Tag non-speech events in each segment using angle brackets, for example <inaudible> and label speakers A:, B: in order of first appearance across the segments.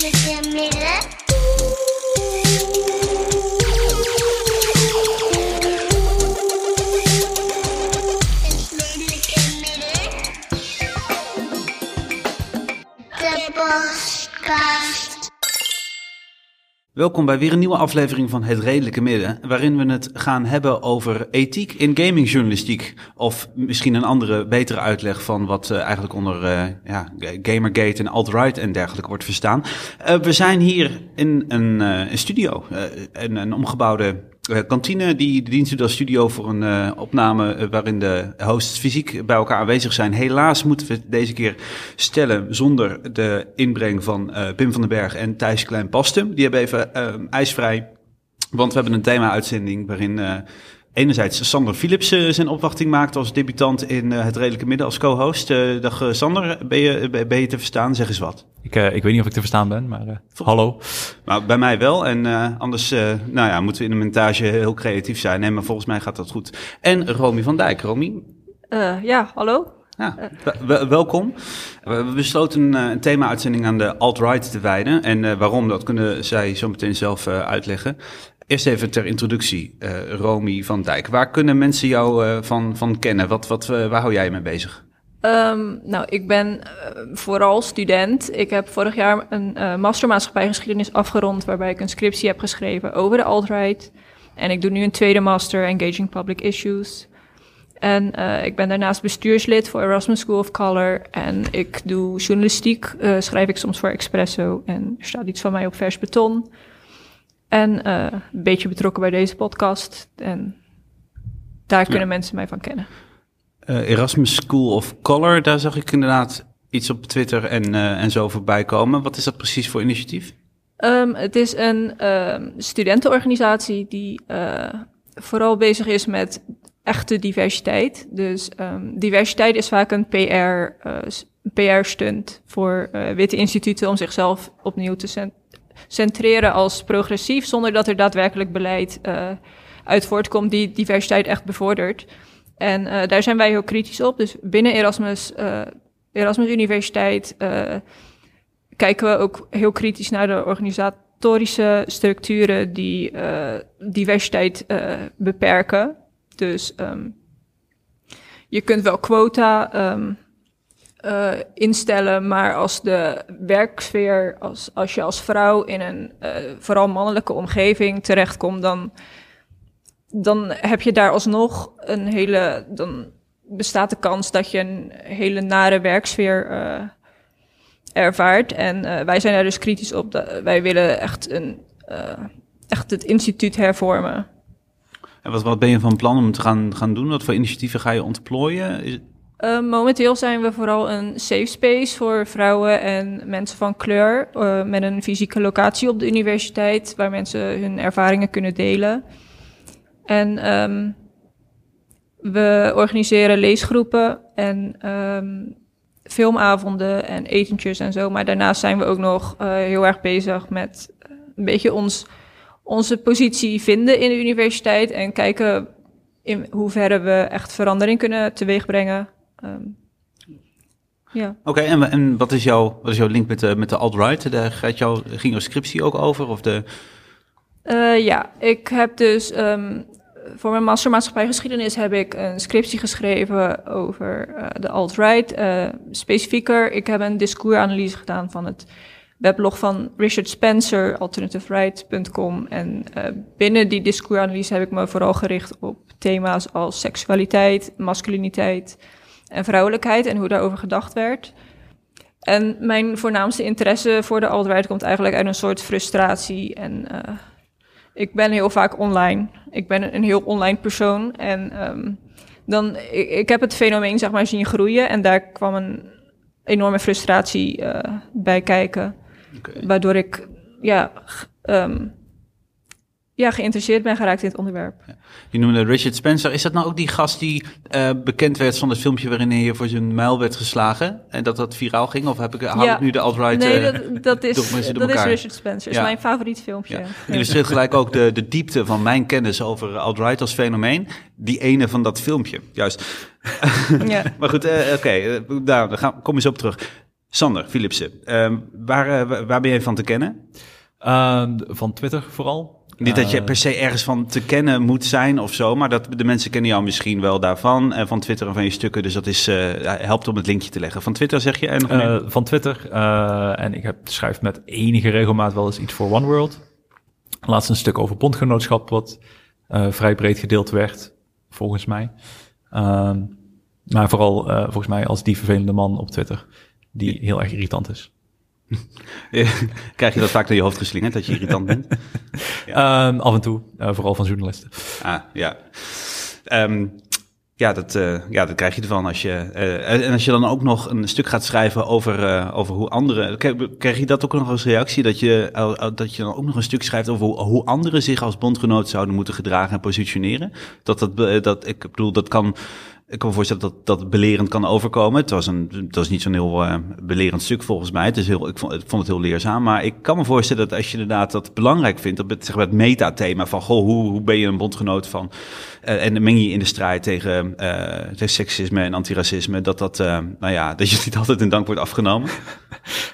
A: redelijke midden.
B: Welkom bij weer een nieuwe aflevering van Het Redelijke Midden, waarin we het gaan hebben over ethiek in gamingjournalistiek. Of misschien een andere, betere uitleg van wat eh, eigenlijk onder eh, ja, Gamergate en alt-right en dergelijke wordt verstaan. Eh, we zijn hier in een, een studio, een, omgebouwde kantine die dient nu als studio voor een eh, opname eh, waarin de hosts fysiek bij elkaar aanwezig zijn. Helaas moeten we deze keer stellen zonder de inbreng van eh, Pim van den Berg en Thijs Klein-Pastum. Die hebben even eh, ijsvrij, want we hebben een thema-uitzending waarin eh, enerzijds Sander Philips zijn opwachting maakt als debutant in eh, Het Redelijke Midden als co-host. Eh, dag eh, Sander, ben je, ben je te verstaan? Zeg eens wat.
C: Ik, eh, ik weet niet of ik te verstaan ben, maar eh, hallo.
B: Nou, bij mij wel. En eh, anders eh, nou ja, moeten we in de montage heel creatief zijn. Nee, maar volgens mij gaat dat goed. En Romy van Dijk. Romy,
D: Eh, ja, hallo.
B: ja, welkom. We besloten eh, een thema-uitzending aan de alt-right te wijden. En eh, waarom, dat kunnen zij zo meteen zelf eh, uitleggen. Eerst even ter introductie, eh Romy van Dijk. Waar kunnen mensen jou eh, van, van kennen? Wat, wat, eh, waar hou jij je mee bezig?
D: Ehm, nou, ik ben vooral student. Ik heb vorig jaar een eh master maatschappijgeschiedenis afgerond, waarbij ik een scriptie heb geschreven over de alt-right. En ik doe nu een tweede master, Engaging Public Issues. En ik ben daarnaast bestuurslid voor Erasmus School of Color. En ik doe journalistiek, schrijf ik soms voor Expresso. En er staat iets van mij op vers beton. En eh, een beetje betrokken bij deze podcast. En daar kunnen mensen mij van kennen.
B: Eh, Erasmus School of Color, daar zag ik inderdaad iets op Twitter en, eh, en zo voorbij komen. Wat is dat precies voor initiatief?
D: Ehm, het is een ehm, studentenorganisatie die vooral bezig is met echte diversiteit. Dus ehm, diversiteit is vaak een PR, PR-stunt voor witte instituten om zichzelf opnieuw te centreren als progressief, zonder dat er daadwerkelijk beleid eh, uit voortkomt die diversiteit echt bevordert. En eh, daar zijn wij heel kritisch op. Dus binnen Erasmus, eh, Erasmus Universiteit kijken we ook heel kritisch naar de organisatorische structuren die diversiteit beperken. Dus ehm, je kunt wel quota ehm, eh, instellen, maar als de werksfeer, als, als je als vrouw in een eh, vooral mannelijke omgeving terechtkomt, dan, dan heb je daar alsnog een hele. Dan bestaat de kans dat je een hele nare werksfeer eh, ervaart. En wij zijn daar dus kritisch op. Dat, wij willen echt, een, echt het instituut hervormen.
B: En wat, wat ben je van plan om te gaan, gaan doen? Wat voor initiatieven ga je ontplooien? Is-
D: Eh, momenteel zijn we vooral een safe space voor vrouwen en mensen van kleur. eh, met een fysieke locatie op de universiteit waar mensen hun ervaringen kunnen delen. En ehm, we organiseren leesgroepen en ehm, filmavonden en etentjes en zo. Maar daarnaast zijn we ook nog eh, heel erg bezig met eh, een beetje ons, onze positie vinden in de universiteit. En kijken in hoeverre we echt verandering kunnen teweegbrengen. Ehm, ja.
B: Oké, en, en wat, is jouw, wat is jouw link met de, met de alt-right? Daar gaat jouw, ging jouw scriptie ook over? Of de,
D: Eh, ja, ik heb dus ehm, voor mijn master maatschappijgeschiedenis heb ik een scriptie geschreven over eh, de alt-right. eh, specifieker, ik heb een discoursanalyse gedaan van het weblog van Richard Spencer, alternativeright.com. En eh, binnen die discoursanalyse heb ik me vooral gericht op thema's als seksualiteit, masculiniteit en vrouwelijkheid en hoe daarover gedacht werd. En mijn voornaamste interesse voor de alt-right komt eigenlijk uit een soort frustratie en eh, ik ben heel vaak online. Ik ben een heel online persoon. En ehm, dan, ik, ik heb het fenomeen zeg maar zien groeien. En daar kwam een enorme frustratie eh, bij kijken. Waardoor ik ja, ehm, ja, geïnteresseerd ben geraakt in het onderwerp.
B: Je noemde Richard Spencer. Is dat nou ook die gast die eh, bekend werd van het filmpje waarin hij voor zijn muil werd geslagen? En dat dat viraal ging? Of heb ik, haal
D: Ja.
B: ik nu de alt-right...
D: nee,
B: eh,
D: dat, dat, <laughs> is, dat is? Richard Spencer. is mijn favoriet filmpje.
B: Ja.
D: Ja.
B: Illustreert gelijk ook de, de diepte van mijn kennis over alt-right als fenomeen. Die ene van dat filmpje, juist.
D: Ja. <laughs>
B: Maar goed, eh, oké, nou, daar gaan, kom eens op terug. Sander Philipsen, ehm, waar, wa- waar ben je van te kennen?
C: Ehm, van Twitter vooral.
B: Niet dat je
C: Eh,
B: per se ergens van te kennen moet zijn of zo, maar dat de mensen kennen jou misschien wel daarvan en van Twitter en van je stukken. Dus dat is, eh, ja, helpt om het linkje te leggen. Van Twitter zeg je en nog?
C: Eh, van Twitter. eh, en ik heb, schrijf met enige regelmaat wel eens iets voor One World. Laatst een stuk over bondgenootschap, wat eh, vrij breed gedeeld werd, volgens mij. Ehm, maar vooral eh, volgens mij als die vervelende man op Twitter, die heel erg irritant is. <laughs>
B: Krijg je dat vaak door je hoofd geslingerd, dat je irritant bent? <laughs>
C: Ehm, af en toe, eh, vooral van journalisten.
B: Ah, ja. Ehm, ja, dat, eh, ja, dat krijg je ervan als je. eh, en als je dan ook nog een stuk gaat schrijven over, over hoe anderen. Krijg, je dat ook nog als reactie? Dat je, dat je dan ook nog een stuk schrijft over hoe, hoe anderen zich als bondgenoot zouden moeten gedragen en positioneren? Dat, dat, dat, ik bedoel, dat kan. Ik kan me voorstellen dat dat belerend kan overkomen. Het was, een, het was niet zo'n heel eh, belerend stuk volgens mij. Het is heel, ik, vond, het heel leerzaam. Maar ik kan me voorstellen dat als je inderdaad dat belangrijk vindt... op het, zeg maar, het metathema van... Goh, hoe, hoe ben je een bondgenoot van... eh, en meng je in de strijd tegen, eh, seksisme en antiracisme... dat, dat, nou ja, dat je niet altijd in dank wordt afgenomen. <laughs>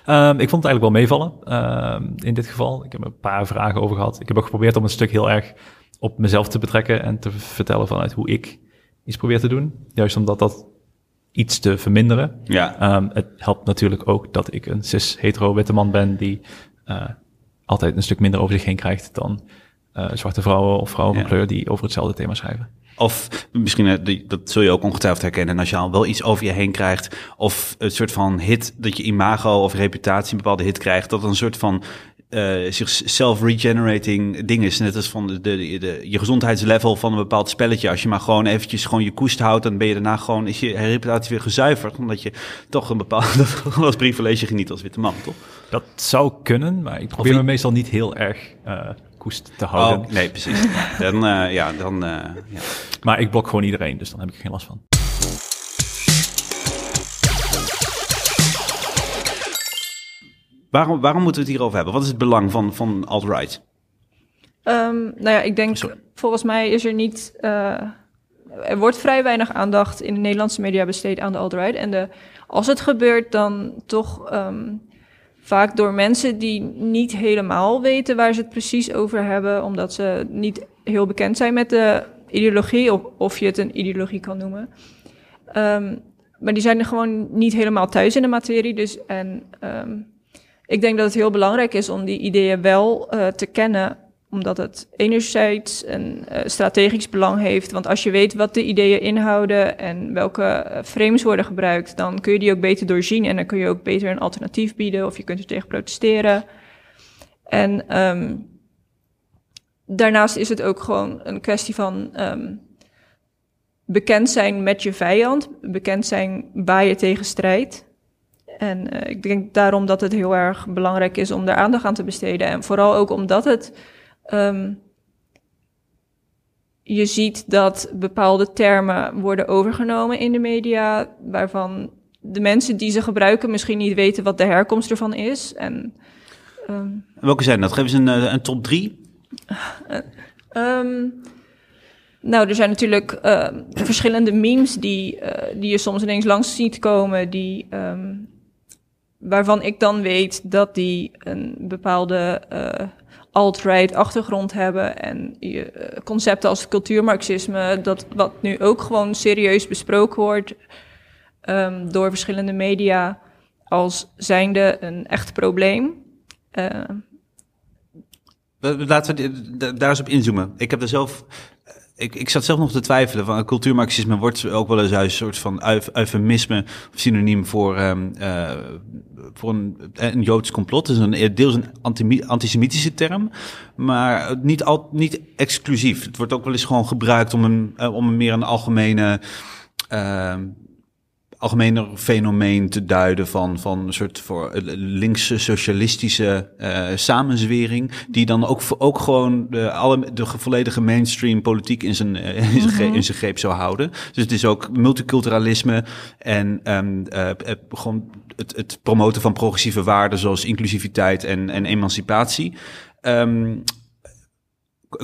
C: Ehm, ik vond het eigenlijk wel meevallen ehm, in dit geval. Ik heb een paar vragen over gehad. Ik heb ook geprobeerd om een stuk heel erg op mezelf te betrekken en te vertellen vanuit hoe ik iets probeer te doen. Juist omdat dat iets te verminderen.
B: Ja,
C: Ehm, het helpt natuurlijk ook dat ik een cis-hetero-witte man ben die eh, altijd een stuk minder over zich heen krijgt dan eh, zwarte vrouwen of vrouwen van
B: Ja.
C: kleur die over hetzelfde thema schrijven.
B: Of misschien, eh, dat zul je ook ongetwijfeld herkennen, als je al wel iets over je heen krijgt, of het soort van hit, dat je imago of reputatie een bepaalde hit krijgt, dat een soort van eh zichzelf regenerating ding is. Net als van de, de, de, je gezondheidslevel van een bepaald spelletje. Als je maar gewoon eventjes gewoon je koest houdt, dan ben je daarna gewoon, is je reputatie weer gezuiverd, omdat je toch een bepaald, <laughs> als privilege geniet als witte man, toch?
C: Dat zou kunnen, maar ik probeer
B: je-
C: me meestal niet heel erg eh, koest te houden.
B: Oh, nee, precies. Dan, eh, ja, dan, ja.
C: Maar ik blok gewoon iedereen, dus dan heb ik er geen last van.
B: Waarom, waarom moeten we het hierover hebben? Wat is het belang van, van alt-right?
D: Ehm, nou ja, ik denk,
B: Sorry.
D: volgens mij is er niet. eh, er wordt vrij weinig aandacht in de Nederlandse media besteed aan de alt-right. En de, als het gebeurt, dan toch ehm, vaak door mensen die niet helemaal weten waar ze het precies over hebben, omdat ze niet heel bekend zijn met de ideologie, of, of je het een ideologie kan noemen. Ehm, maar die zijn er gewoon niet helemaal thuis in de materie. Dus, en ik denk dat het heel belangrijk is om die ideeën wel eh, te kennen, omdat het enerzijds een eh, strategisch belang heeft. Want als je weet wat de ideeën inhouden en welke eh, frames worden gebruikt, dan kun je die ook beter doorzien en dan kun je ook beter een alternatief bieden of je kunt er tegen protesteren. En ehm, daarnaast is het ook gewoon een kwestie van ehm, bekend zijn met je vijand, bekend zijn waar je tegen strijdt. En eh, ik denk daarom dat het heel erg belangrijk is om daar aandacht aan te besteden. En vooral ook omdat het. ehm, je ziet dat bepaalde termen worden overgenomen in de media, waarvan de mensen die ze gebruiken misschien niet weten wat de herkomst ervan is. En ehm,
B: Welke zijn dat? Geef eens een, eh, een top drie.
D: Ehm, nou, er zijn natuurlijk verschillende memes die, eh, die je soms ineens langs ziet komen, die, waarvan ik dan weet dat die een bepaalde eh, alt-right achtergrond hebben. En je, eh, concepten als cultuurmarxisme, dat wat nu ook gewoon serieus besproken wordt ehm, door verschillende media als zijnde een echt probleem.
B: We- Laten we daar eens op inzoomen. Ik heb er zelf. Ik, ik zat zelf nog te twijfelen. Van cultuurmarxisme wordt ook wel eens een soort van euf- eufemisme of synoniem voor, ehm, eh, voor een, een Joods complot. Het is een, deels een anti- antisemitische term, maar niet, al, niet exclusief. Het wordt ook wel eens gewoon gebruikt om een, eh, om een meer een algemene. ehm, algemener fenomeen te duiden van, van een soort voor eh, linkse socialistische eh, samenzwering, die dan ook, ook gewoon de, alle, de volledige mainstream politiek in zijn, eh, in, zijn greep, in zijn greep zou houden. Dus het is ook multiculturalisme en ehm, eh, eh, gewoon het, het promoten van progressieve waarden zoals inclusiviteit en, en emancipatie. Ehm,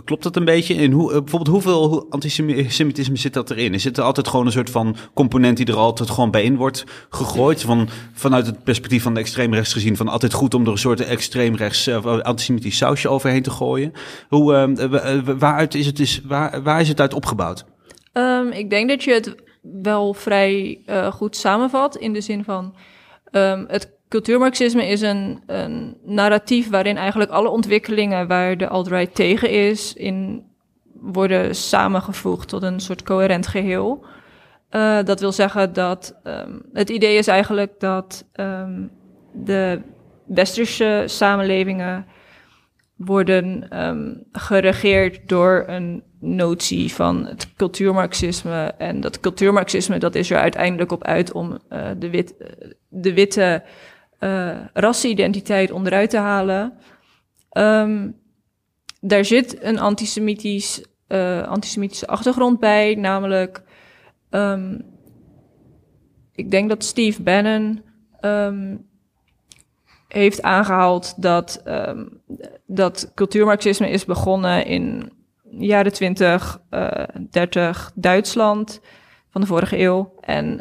B: Klopt dat een beetje? In hoe, eh, bijvoorbeeld hoeveel hoe- antisemitisme zit dat erin? Is het er altijd gewoon een soort van component die er altijd gewoon bij in wordt gegooid? Van, vanuit het perspectief van de extreemrechts gezien, van altijd goed om er een soort extreemrechts uh, antisemitisch sausje overheen te gooien. Hoe, eh, wa- eh, waaruit is het, is, waar, waar is het uit opgebouwd?
D: Ehm, ik denk dat je het wel vrij eh, goed samenvat in de zin van ehm, het cultuurmarxisme is een, een narratief waarin eigenlijk alle ontwikkelingen waar de alt-right tegen is, in worden samengevoegd tot een soort coherent geheel. Eh, dat wil zeggen dat ehm, het idee is eigenlijk dat ehm, de westerse samenlevingen worden ehm, geregeerd door een notie van het cultuurmarxisme. En dat cultuurmarxisme dat is er uiteindelijk op uit om eh, de, wit, de witte uh, rassenidentiteit onderuit te halen. Um, daar zit een antisemitisch, uh, antisemitische achtergrond bij, namelijk... Um, ik denk dat Steve Bannon um, heeft aangehaald dat, dat cultuurmarxisme is begonnen in jaren 20, uh, 30 Duitsland van de vorige eeuw. En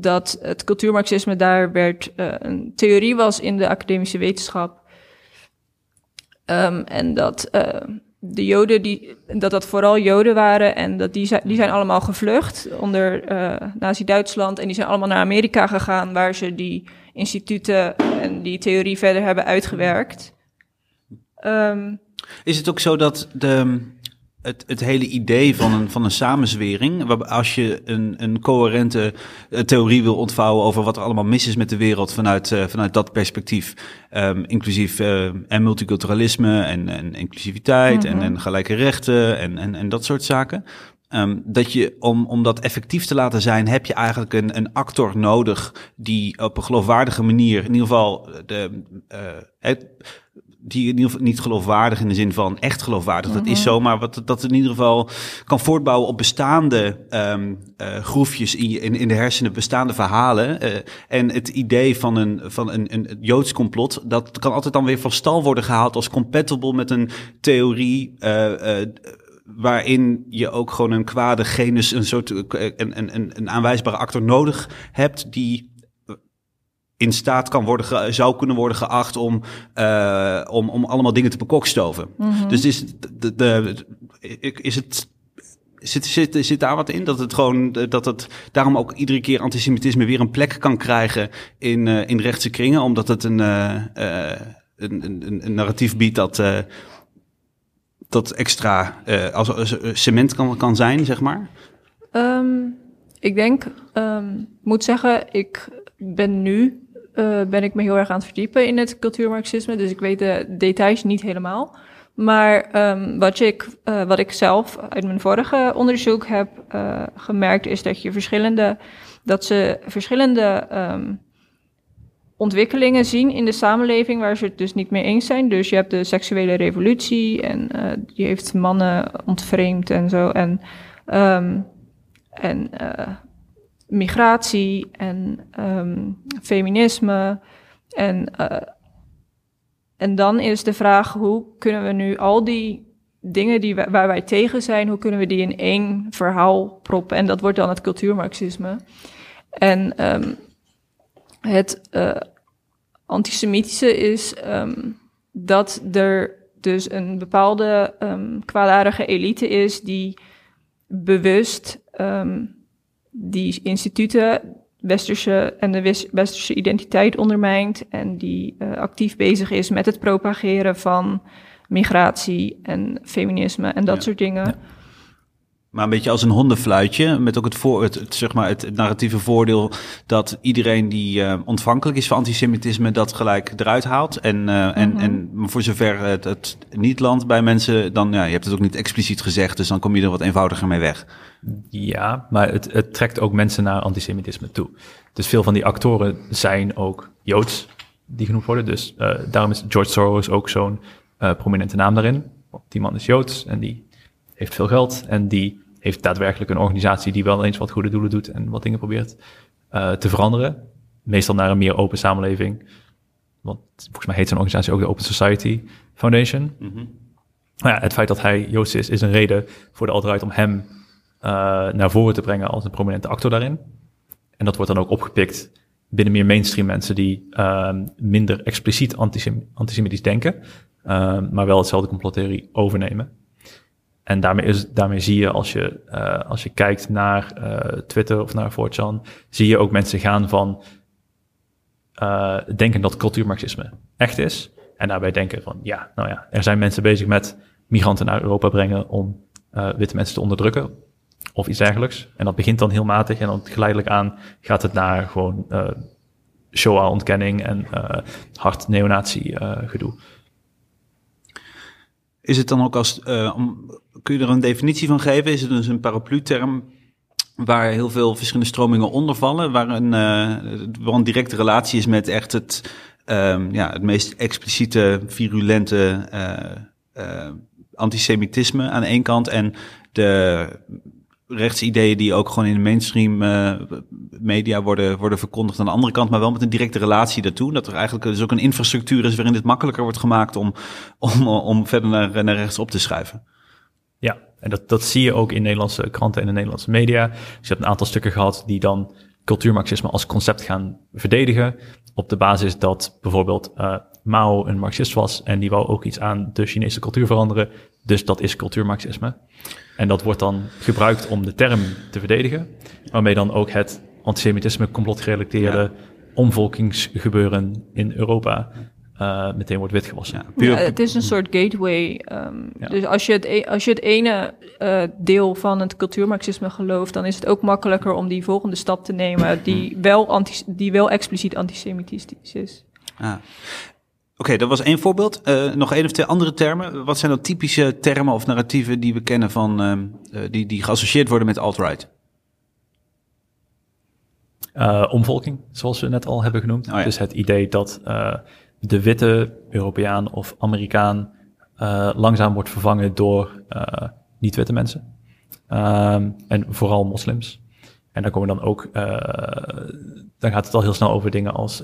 D: dat het cultuurmarxisme daar werd uh, een theorie was in de academische wetenschap. Um, en dat uh, de Joden, die, dat dat vooral Joden waren en dat die, zijn, die zijn allemaal gevlucht onder uh, Nazi-Duitsland en die zijn allemaal naar Amerika gegaan waar ze die instituten en die theorie verder hebben uitgewerkt. Um,
B: Is het ook zo dat de, het, het hele idee van een, van een samenzwering, waar, als je een, een coherente uh, theorie wil ontvouwen over wat er allemaal mis is met de wereld vanuit, uh, vanuit dat perspectief, um, inclusief uh, en multiculturalisme en, en inclusiviteit mm -hmm. en, en gelijke rechten en, en, en dat soort zaken. Um, dat je, om, om dat effectief te laten zijn, heb je eigenlijk een, een actor nodig die op een geloofwaardige manier, in ieder geval de, uh, het, die in ieder geval niet geloofwaardig in de zin van echt geloofwaardig, mm -hmm. dat is zo, maar wat dat in ieder geval kan voortbouwen op bestaande um, uh, groefjes in, je, in, in de hersenen, bestaande verhalen. Uh, en het idee van een, van een, een joods complot, dat kan altijd dan weer van stal worden gehaald als compatible met een theorie. Uh, waarin je ook gewoon een kwade genus, een soort een, een, een aanwijsbare actor nodig hebt die in staat kan worden ge, zou kunnen worden geacht om, uh, om, om allemaal dingen te bekokstoven. Mm -hmm. Dus is, de, de, is het. Zit, zit, zit daar wat in? Dat het gewoon dat het daarom ook iedere keer antisemitisme weer een plek kan krijgen in, uh, in rechtse kringen, omdat het een, uh, een, een, een narratief biedt dat dat extra als, als cement kan, kan zijn, zeg maar?
D: Um, ik denk, um, moet zeggen, ik ben nu uh, ben ik me heel erg aan het verdiepen in het cultuurmarxisme, dus ik weet de details niet helemaal. Maar um, wat, ik, uh, wat ik zelf uit mijn vorige onderzoek heb uh, gemerkt, is dat je verschillende, dat ze verschillende um, ontwikkelingen zien in de samenleving waar ze het dus niet mee eens zijn. Dus je hebt de seksuele revolutie en uh, die heeft mannen ontvreemd en zo. En, um, en migratie en um, feminisme. En, uh, en dan is de vraag, hoe kunnen we nu al die dingen die waar wij tegen zijn, hoe kunnen we die in één verhaal proppen? En dat wordt dan het cultuurmarxisme. En um, het uh, antisemitische is um, dat er dus een bepaalde um, kwaadaardige elite is die bewust die instituten, westerse en de westerse identiteit ondermijnt en die uh, actief bezig is met het propageren van migratie en feminisme en dat
B: Ja.
D: soort dingen.
B: Ja. Maar een beetje als een hondenfluitje, met ook het, voor, het, het, zeg maar het, het narratieve voordeel dat iedereen die uh, ontvankelijk is voor antisemitisme dat gelijk eruit haalt. En, uh, en,
D: Mhm.
B: en voor zover het, het niet landt bij mensen, dan ja, je hebt het ook niet expliciet gezegd, dus dan kom je er wat eenvoudiger mee weg.
C: Ja, maar het, het trekt ook mensen naar antisemitisme toe. Dus veel van die actoren zijn ook Joods, die genoemd worden. Dus uh, daarom is George Soros ook zo'n uh, prominente naam daarin. Want die man is Joods en die heeft veel geld en die heeft daadwerkelijk een organisatie die wel eens wat goede doelen doet en wat dingen probeert uh, te veranderen. Meestal naar een meer open samenleving. Want volgens mij heet zijn organisatie ook de Open Society Foundation.
B: Mm -hmm.
C: Maar ja, het feit dat hij Joods is, is een reden voor de alt-right om hem eh, naar voren te brengen als een prominente actor daarin. En dat wordt dan ook opgepikt binnen meer mainstream mensen die ehm, minder expliciet antisem- antisemitisch denken, ehm, maar wel hetzelfde complottheorie overnemen. En daarmee, is, daarmee zie je als je, eh, als je kijkt naar eh, Twitter of naar 4chan, zie je ook mensen gaan van eh, denken dat cultuurmarxisme echt is. En daarbij denken van, ja, nou ja, er zijn mensen bezig met migranten naar Europa brengen om witte mensen te onderdrukken. Of iets dergelijks. En dat begint dan heel matig en dan geleidelijk aan gaat het naar gewoon Shoah-ontkenning en hard neonazi gedoe.
B: Is het dan ook als, eh, kun je er een definitie van geven? Is het dus een paraplu-term waar heel veel verschillende stromingen onder vallen, waar een, eh, waar een directe relatie is met echt het, ehm, ja, het meest expliciete, virulente eh, antisemitisme aan de ene kant en de rechtsideeën die ook gewoon in de mainstream eh, media worden, worden verkondigd aan de andere kant, maar wel met een directe relatie daartoe. Dat er eigenlijk dus ook een infrastructuur is waarin het makkelijker wordt gemaakt om, om, om verder naar, naar rechts op te schuiven.
C: Ja, en dat, dat zie je ook in Nederlandse kranten en in Nederlandse media. Dus je hebt een aantal stukken gehad die dan cultuurmarxisme als concept gaan verdedigen. Op de basis dat bijvoorbeeld eh, Mao een marxist was en die wou ook iets aan de Chinese cultuur veranderen. Dus dat is cultuurmarxisme. En dat wordt dan gebruikt om de term te verdedigen, waarmee dan ook het antisemitisme, complotgerelateerde omvolkingsgebeuren in Europa eh, meteen wordt witgewassen.
B: Ja, puur,
D: Ja, het is een soort gateway. ehm,
C: Ja.
D: Dus als je het, e- als je het ene eh, deel van het cultuurmarxisme gelooft, dan is het ook makkelijker om die volgende stap te nemen, die wel, anti, die wel expliciet antisemitisch is.
B: Ah. Oké, dat was één voorbeeld. Eh, nog één of twee andere termen. Wat zijn dan typische termen of narratieven die we kennen van, ehm, eh, die, die geassocieerd worden met alt-right?
C: Eh, omvolking, zoals we net al hebben genoemd.
B: Oh ja.
C: Dus het idee dat de witte Europeaan of Amerikaan langzaam wordt vervangen door niet-witte mensen. Ehm, en vooral moslims. En dan komen dan ook, dan gaat het al heel snel over dingen als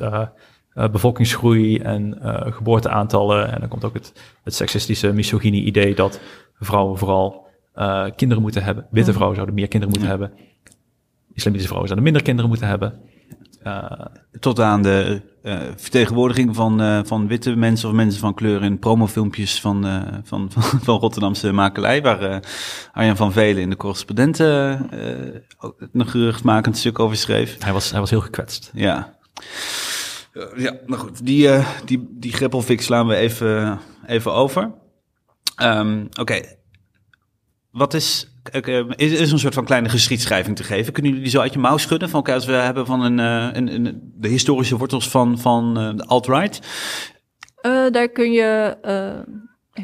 C: eh, bevolkingsgroei en eh, geboorteaantallen. En dan komt ook het, het seksistische, misogyne idee dat vrouwen vooral eh, kinderen moeten hebben. Witte vrouwen zouden meer kinderen moeten hebben. Islamitische vrouwen zouden minder kinderen moeten hebben.
B: Tot aan de vertegenwoordiging van, van witte mensen of mensen van kleur in promofilmpjes van, van, <laughs> van, van Rotterdamse makelij, waar Arjan van Velen in de correspondenten ook een geruchtmakend stuk over schreef.
C: hij, was, hij was heel gekwetst.
B: Ja. Eh, Ja, nou goed. Die, eh die, die greppelfix slaan we even, even over. Ehm, Oké. Wat is... oké, is, is een soort van kleine geschiedschrijving te geven? Kunnen jullie die zo uit je mouw schudden? Van, oké, als we hebben van een, eh, een, een, de historische wortels van, van eh, de alt-right.
D: Eh, daar kun je eh,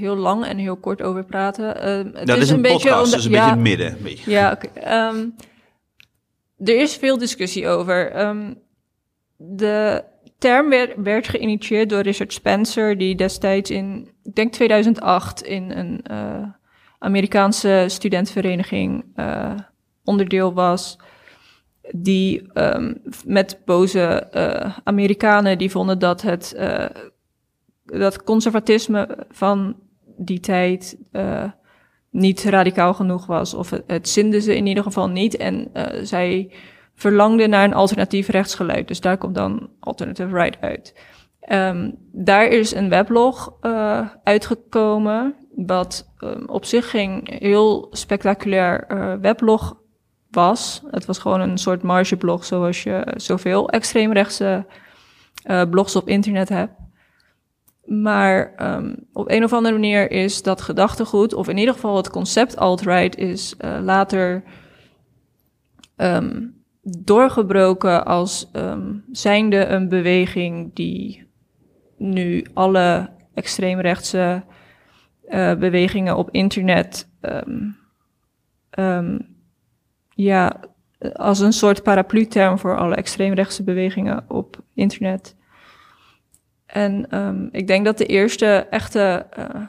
D: heel lang en heel kort over praten. Eh, het
B: dat is een, podcast,
D: onder-
B: dus een
D: ja,
B: beetje in het midden. Beetje.
D: Ja, oké. Ehm, er is veel discussie over. Ehm, de term werd, werd geïnitieerd door Richard Spencer, die destijds in, ik denk 2008, in een eh, Amerikaanse studentenvereniging eh, onderdeel was. Die ehm, met boze eh, Amerikanen die vonden dat het dat conservatisme van die tijd niet radicaal genoeg was. Of het, het zinde ze in ieder geval niet. En zij verlangden naar een alternatief rechtsgeluid. Dus daar komt dan Alternative Right uit. Ehm, daar is een weblog eh, uitgekomen. Wat ehm, op zich geen heel spectaculair eh, weblog was. Het was gewoon een soort margeblog, zoals je zoveel extreemrechtse eh, blogs op internet hebt. Maar ehm, op een of andere manier is dat gedachtegoed, of in ieder geval het concept alt-right, is later ehm, doorgebroken als ehm, zijnde een beweging die nu alle extreemrechtse eh, bewegingen op internet ehm, ehm, ja, als een soort paraplu-term voor alle extreemrechtse bewegingen op internet. En ik denk dat de eerste echte eh,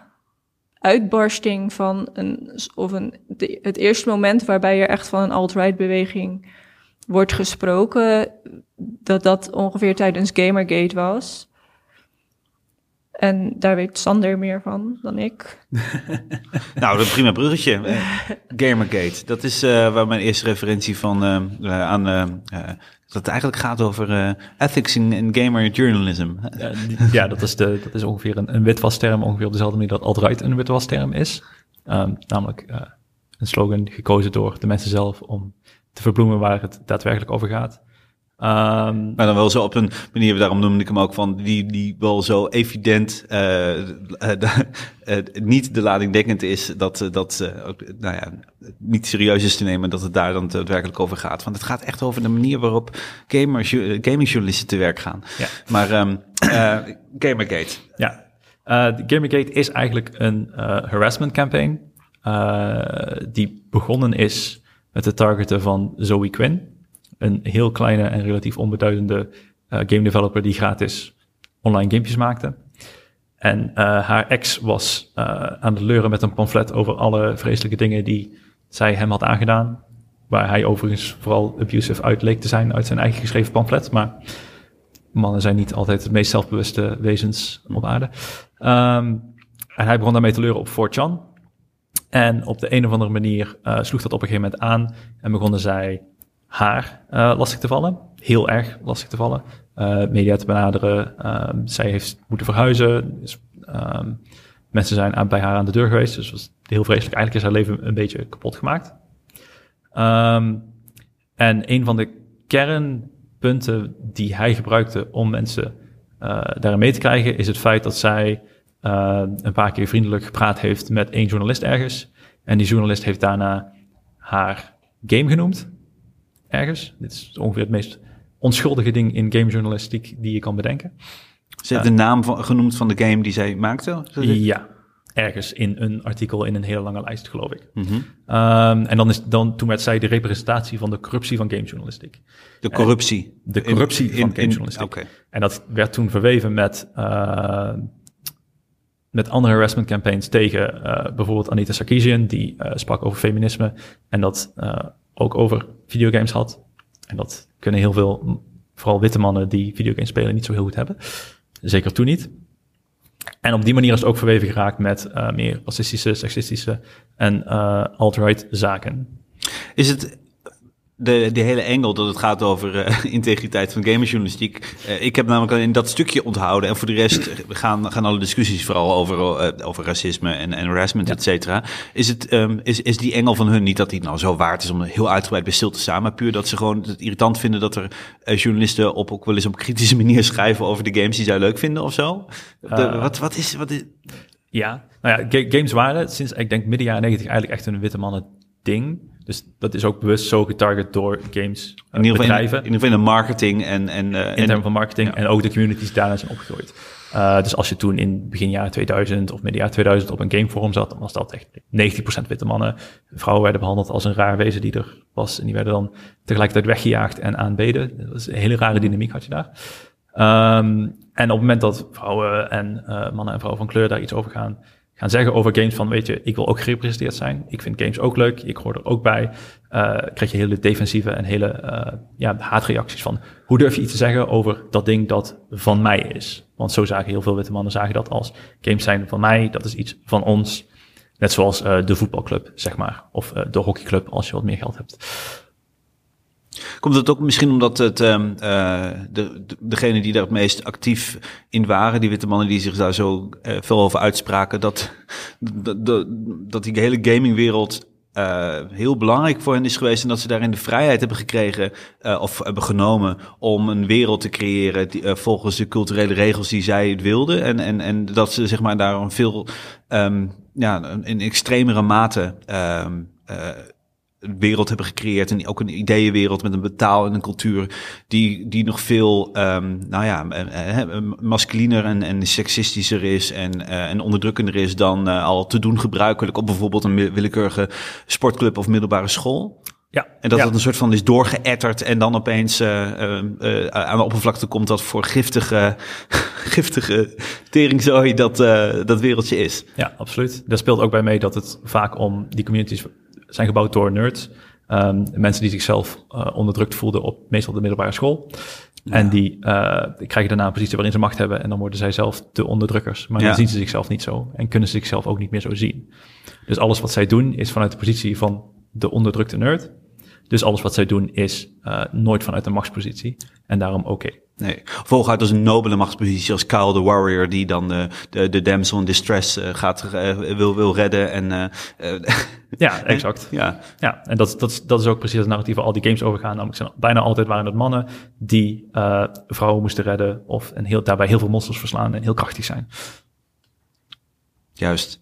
D: uitbarsting van een, of een, het eerste moment waarbij er echt van een alt-right beweging wordt gesproken, dat dat ongeveer tijdens Gamergate was. En daar weet Sander meer van dan ik. <laughs>
B: Nou, een prima bruggetje. Eh, Gamergate. Dat is eh, waar mijn eerste referentie van eh, aan. dat het eigenlijk gaat over eh, ethics in, in gamer journalism.
C: Ja, die- ja, dat is, de, dat is ongeveer een, een witwasterm, ongeveer op dezelfde manier dat alt-right een witwasterm is. Ehm, namelijk eh, een slogan gekozen door de mensen zelf om te verbloemen waar het daadwerkelijk over gaat. Ehm,
B: Maar dan wel zo op een manier, daarom noemde ik hem ook van, die, die wel zo evident eh, eh, de- eh, niet de lading dekkend is, dat, dat eh, ook, nou ja, niet serieus is te nemen dat het daar dan daadwerkelijk over gaat. Want het gaat echt over de manier waarop gamers, gamingjournalisten te werk gaan.
C: Ja.
B: Maar eh, Gamergate,
C: Ja, Gamergate is eigenlijk een harassment campaign die begonnen is met het targeten van Zoe Quinn, een heel kleine en relatief onbeduidende eh, game developer die gratis online gamepjes maakte. En eh, haar ex was eh, aan het leuren met een pamflet over alle vreselijke dingen die zij hem had aangedaan. Waar hij overigens vooral abusive uit leek te zijn uit zijn eigen geschreven pamflet. Maar mannen zijn niet altijd de meest zelfbewuste wezens op aarde. Ehm, en hij begon daarmee te leuren op 4chan. En op de een of andere manier eh, sloeg dat op een gegeven moment aan. En begonnen zij haar eh, lastig te vallen. Heel erg lastig te vallen. Eh, media te benaderen. Ehm, zij heeft moeten verhuizen. Dus, ehm, mensen zijn aan, bij haar aan de deur geweest. Dus was heel vreselijk. Eigenlijk is haar leven een beetje kapot gemaakt. Ehm, en een van de kernpunten die hij gebruikte om mensen daarin mee te krijgen, is het feit dat zij eh, een paar keer vriendelijk gepraat heeft met één journalist ergens. En die journalist heeft daarna haar game genoemd. Ergens. Dit is ongeveer het meest onschuldige ding in gamejournalistiek die je kan bedenken.
B: ze heeft de naam van, genoemd van de game die zij maakte.
C: Ja, ergens in een artikel in een hele lange lijst, geloof ik.
B: Mhm.
C: Ehm, en dan is, dan, toen werd zij de representatie van de corruptie van gamejournalistiek.
B: De corruptie.
C: De corruptie
B: In-
C: van gamejournalistiek. En dat werd toen verweven met, eh, met andere harassment campaigns tegen eh, bijvoorbeeld Anita Sarkeesian, die eh, sprak over feminisme en dat eh, ook over videogames had. En dat kunnen heel veel, vooral witte mannen die videogames spelen, niet zo heel goed hebben. Zeker toen niet. En op die manier is het ook verweven geraakt met meer racistische, seksistische en eh alt-right zaken.
B: Is het de, de hele engel dat het gaat over eh, <laughs> integriteit van gamerjournalistiek? Eh, ik heb namelijk alleen dat stukje onthouden. En voor de rest gaan, gaan alle discussies vooral over, eh, over racisme en, en harassment, et cetera. Is, het, ehm, is, is die engel van hun niet dat die nou zo waard is om heel uitgebreid bij stil te staan, maar puur dat ze gewoon het irritant vinden dat er journalisten op ook wel eens op kritische <laughs> manier schrijven over de games die zij leuk vinden of zo? De- wat, wat is... Wat is
C: Ja, nou ja, ga- games waren sinds, ik denk, midden jaren 90 eigenlijk echt een witte mannen ding. Dus dat is ook bewust zo getarget door games
B: in ieder in,
C: bedrijven.
B: in ieder geval in de marketing en... en, eh,
C: in
B: en
C: termen van marketing en ook de communities daarna zijn opgegroeid. Eh, dus als je toen in begin jaren 2000 of midden jaren 2000 op een gameforum zat, dan was dat echt 90% witte mannen. Vrouwen werden behandeld als een raar wezen die er was. En die werden dan tegelijkertijd weggejaagd en aanbeden. Dat was een hele rare dynamiek had je daar. Ehm, en op het moment dat vrouwen en eh, mannen en vrouwen van kleur daar iets over gaan, gaan zeggen over games van, weet je, ik wil ook gerepresenteerd zijn. Ik vind games ook leuk. Ik hoor er ook bij. eh krijg je hele defensieve en hele eh, ja, haatreacties van, hoe durf je iets te zeggen over dat ding dat van mij is? Want zo zagen heel veel witte mannen zagen dat als games zijn van mij, dat is iets van ons. Net zoals eh, de voetbalclub, zeg maar. Of de hockeyclub, als je wat meer geld hebt.
B: Komt het ook misschien omdat het, ehm, eh, de, de, degene die daar het meest actief in waren, die witte mannen die zich daar zo eh, veel over uitspraken, dat, dat, dat, dat die hele gamingwereld eh, heel belangrijk voor hen is geweest en dat ze daarin de vrijheid hebben gekregen of hebben genomen om een wereld te creëren die, volgens de culturele regels die zij wilden en, en, en dat ze zeg maar daar veel ehm, ja, in extremere mate eh, een wereld hebben gecreëerd en ook een ideeënwereld met een betaal en een cultuur die, die nog veel, ehm, nou ja, eh, eh, masculiner en, en seksistischer is en, eh, en onderdrukkender is dan al te doen gebruikelijk op bijvoorbeeld een wi- willekeurige sportclub of middelbare school.
C: Ja,
B: En dat
C: ja.
B: het een soort van is doorgeëtterd en dan opeens eh, eh, eh, aan de oppervlakte komt dat voor giftige, <laughs> giftige teringzooi dat, dat wereldje is.
C: Ja, absoluut. Daar speelt ook bij mee dat het vaak om die communities zijn gebouwd door nerds. Ehm, mensen die zichzelf eh, onderdrukt voelden op meestal de middelbare school. En die eh, krijgen daarna een positie waarin ze macht hebben. En dan worden zij zelf de onderdrukkers. Maar
B: Ja.
C: dan zien ze zichzelf niet zo. En kunnen ze zichzelf ook niet meer zo zien. Dus alles wat zij doen is vanuit de positie van de onderdrukte nerd. Dus alles wat zij doen is eh, nooit vanuit een machtspositie. En daarom oké.
B: Nee, volguit als een nobele machtspositie als Kyle the Warrior, die dan de, de, de damsel in distress eh, gaat, eh, wil, wil redden. En, eh, eh,
C: Ja, <laughs> exact.
B: ja,
C: Ja, en dat, dat, is- dat is ook precies het narratief waar al die games over gaan. Namelijk zijn bijna altijd waren het mannen die eh, vrouwen moesten redden. Of en heel, daarbij heel veel monsters verslaan en heel krachtig zijn.
B: juist.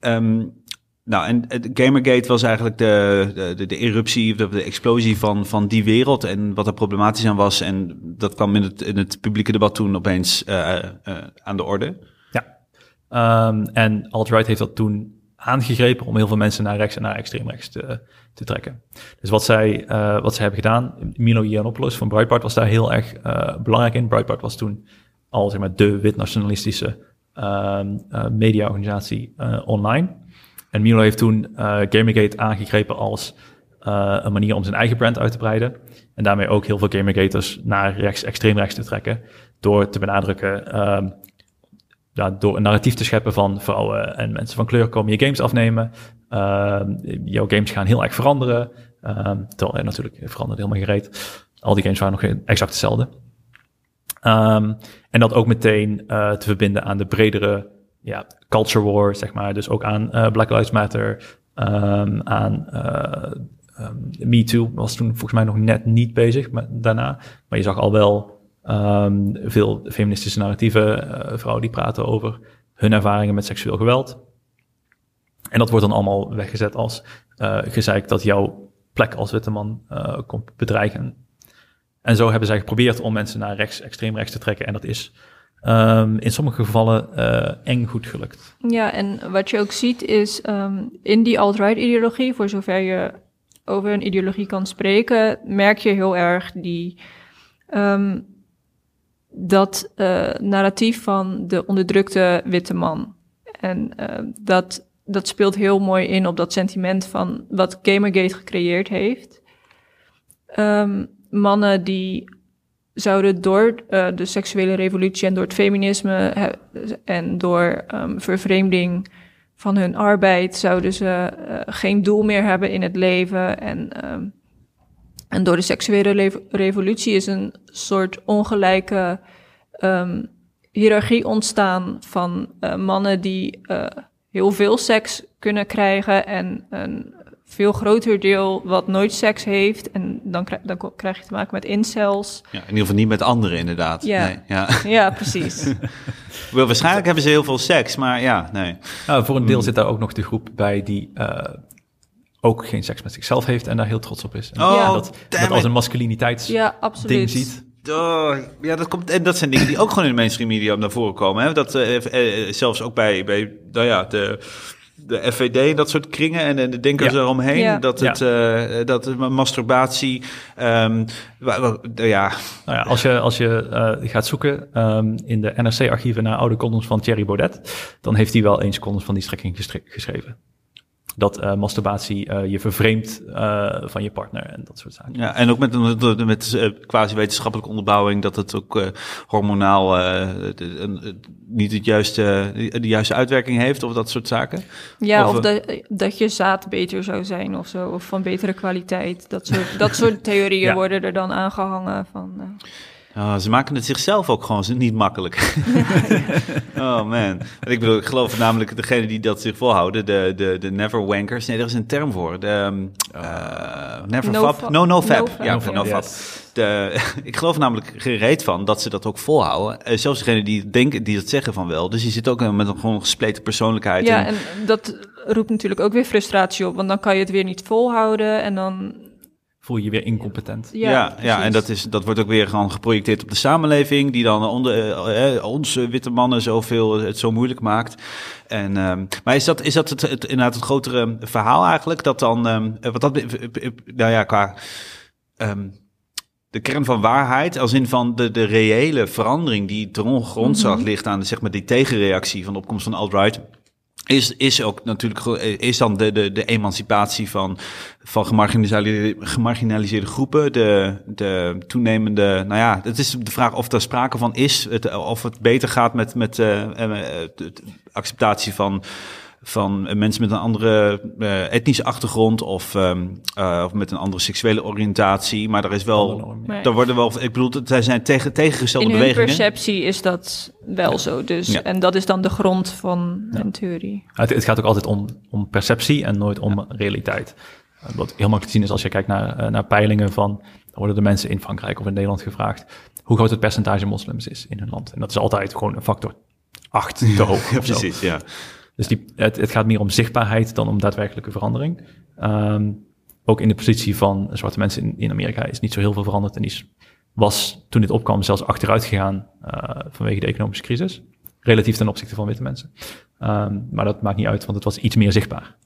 B: Ehm, nou, en Gamergate was eigenlijk de, de, de, eruptie, de, de explosie van, van die wereld en wat er problematisch aan was. En dat kwam in het, in het publieke debat toen opeens eh, eh, aan de orde.
C: Ja. Ehm, en alt-right heeft dat toen aangegrepen om heel veel mensen naar rechts en naar extreem rechts te, te trekken. Dus wat zij, eh, wat zij hebben gedaan, Milo Yiannopoulos van Breitbart was daar heel erg eh, belangrijk in. Breitbart was toen al zeg maar, de wit-nationalistische ehm, eh, mediaorganisatie eh, online. En Milo heeft toen eh, Gamergate aangegrepen als eh, een manier om zijn eigen brand uit te breiden. En daarmee ook heel veel Gamergaters naar rechts, extreem rechts te trekken. Door te benadrukken ehm, ja, door een narratief te scheppen van vrouwen en mensen van kleur komen je games afnemen. Ehm, jouw games gaan heel erg veranderen. Ehm terwijl, natuurlijk, het verandert helemaal gereed. Al die games waren nog exact hetzelfde. En dat ook meteen eh, te verbinden aan de bredere ja, culture war, zeg maar. Dus ook aan eh, Black Lives Matter, ehm, aan uh, Me Too was toen volgens mij nog net niet bezig maar daarna. Maar je zag al wel Um, veel feministische narratieven, uh, vrouwen die praten over hun ervaringen met seksueel geweld. En dat wordt dan allemaal weggezet als uh, gezeik dat jouw plek als witte man uh, komt bedreigen. En zo hebben zij geprobeerd om mensen naar rechts, extreem rechts te trekken. En dat is um, in sommige gevallen uh, eng goed gelukt.
D: Ja, en wat je ook ziet is um, in die alt-right ideologie, voor zover je over een ideologie kan spreken, merk je heel erg die um, dat uh, narratief van de onderdrukte witte man. En uh, dat, dat speelt heel mooi in op dat sentiment van wat Gamergate gecreëerd heeft. Mannen die zouden door uh, de seksuele revolutie en door het feminisme en door um, vervreemding van hun arbeid, zouden ze geen doel meer hebben in het leven. En um, en door de seksuele revolutie is een soort ongelijke um, hiërarchie ontstaan van uh, mannen die heel veel seks kunnen krijgen en een veel groter deel wat nooit seks heeft. En dan, krijg, dan krijg je te maken met incels.
B: Ja, in ieder geval niet met anderen inderdaad.
D: Ja,
B: nee, ja.
D: ja precies. <laughs>
B: Wel, waarschijnlijk hebben ze heel veel seks, maar ja, nee.
C: Nou, voor een deel zit daar ook nog de groep bij die uh, ook geen seks met zichzelf heeft en daar heel trots op is. En
B: oh,
C: dat, dat als een masculiniteitsding
D: ja, absoluut.
C: ziet.
B: Oh, ja, dat komt, en dat zijn dingen die ook gewoon in de mainstream media naar voren komen. Hè? Dat uh, uh, zelfs ook bij, bij nou ja, de, de FVD en dat soort kringen en, en de denkers
C: Ja.
B: eromheen.
D: Ja.
B: Dat het, uh, dat masturbatie, um, ja.
C: Nou ja, als je, als je uh, gaat zoeken um, in de NRC-archieven naar oude columns van Thierry Baudet, dan heeft hij wel eens columns van die strekking geschreven. Dat uh, masturbatie uh, je vervreemdt uh, van je partner en dat soort zaken.
B: Ja, en ook met, met, met uh, quasi-wetenschappelijke onderbouwing dat het ook uh, hormonaal uh, niet het juiste, de juiste uitwerking heeft of dat soort zaken.
D: Ja, of, of dat, dat je zaad beter zou zijn of zo, of van betere kwaliteit. Dat soort, dat soort theorieën ja. worden er dan aangehangen van...
B: Oh, ze maken het zichzelf ook gewoon niet makkelijk. <laughs> <laughs> oh man. Ik bedoel, ik geloof namelijk degene die dat zich volhouden, de, de, de never wankers. Nee, er is een term voor. De, uh, never
D: no
B: fab.
D: fa
B: No, no fab.
D: no.
B: Ja,
C: No fab,
B: no fab.
C: yes.
B: De, <laughs> ik geloof namelijk gereed van dat ze dat ook volhouden. Uh, zelfs degene die denken, die dat zeggen van wel. Dus die zit ook met een gewoon gespleten persoonlijkheid.
D: Ja, en, en dat roept natuurlijk ook weer frustratie op. Want dan kan je het weer niet volhouden en dan
C: voel je je weer incompetent.
B: Ja, ja, ja, en dat, is, dat wordt ook weer gewoon geprojecteerd op de samenleving, die dan onder, uh, onze witte mannen zoveel het zo moeilijk maakt. En, um, maar is dat, is dat het, het, inderdaad het grotere verhaal eigenlijk? Dat dan, um, wat dat, nou ja, qua um, de kern van waarheid, als in van de, de reële verandering die ten grondslag mm -hmm. ligt aan zeg maar, die tegenreactie van de opkomst van alt-right is, is ook natuurlijk ge- is dan de, de, de emancipatie van, van gemarginaliseerde, gemarginaliseerde groepen. De, de toenemende, nou ja, het is de vraag of er sprake van is. Het, of het beter gaat met, met eh, eh, eh, de acceptatie van, van mensen met een andere eh, etnische achtergrond of, ehm, eh, of met een andere seksuele oriëntatie. Maar er is wel.
D: Maar
B: er worden wel, ik bedoel, er zijn tegen, tegengestelde
D: in hun
B: bewegingen.
D: perceptie is dat wel zo. Dus,
B: Ja.
D: En dat is dan de grond van een theorie.
C: Het, het gaat ook altijd om, om perceptie en nooit om realiteit. Wat heel makkelijk te zien is als je kijkt naar, eh, naar peilingen van... worden de mensen in Frankrijk of in Nederland gevraagd... hoe groot het percentage moslims is in hun land. En dat is altijd gewoon een factor 8 te <laughs> hoog.
B: Ja,
C: of zo.
B: precies, ja.
C: Dus die, het, het gaat meer om zichtbaarheid dan om daadwerkelijke verandering. Ehm, ook in de positie van zwarte mensen in, in Amerika is niet zo heel veel veranderd. En die was toen dit opkwam zelfs achteruit gegaan eh, vanwege de economische crisis. Relatief ten opzichte van witte mensen. Ehm, maar dat maakt niet uit, want het was iets meer zichtbaar.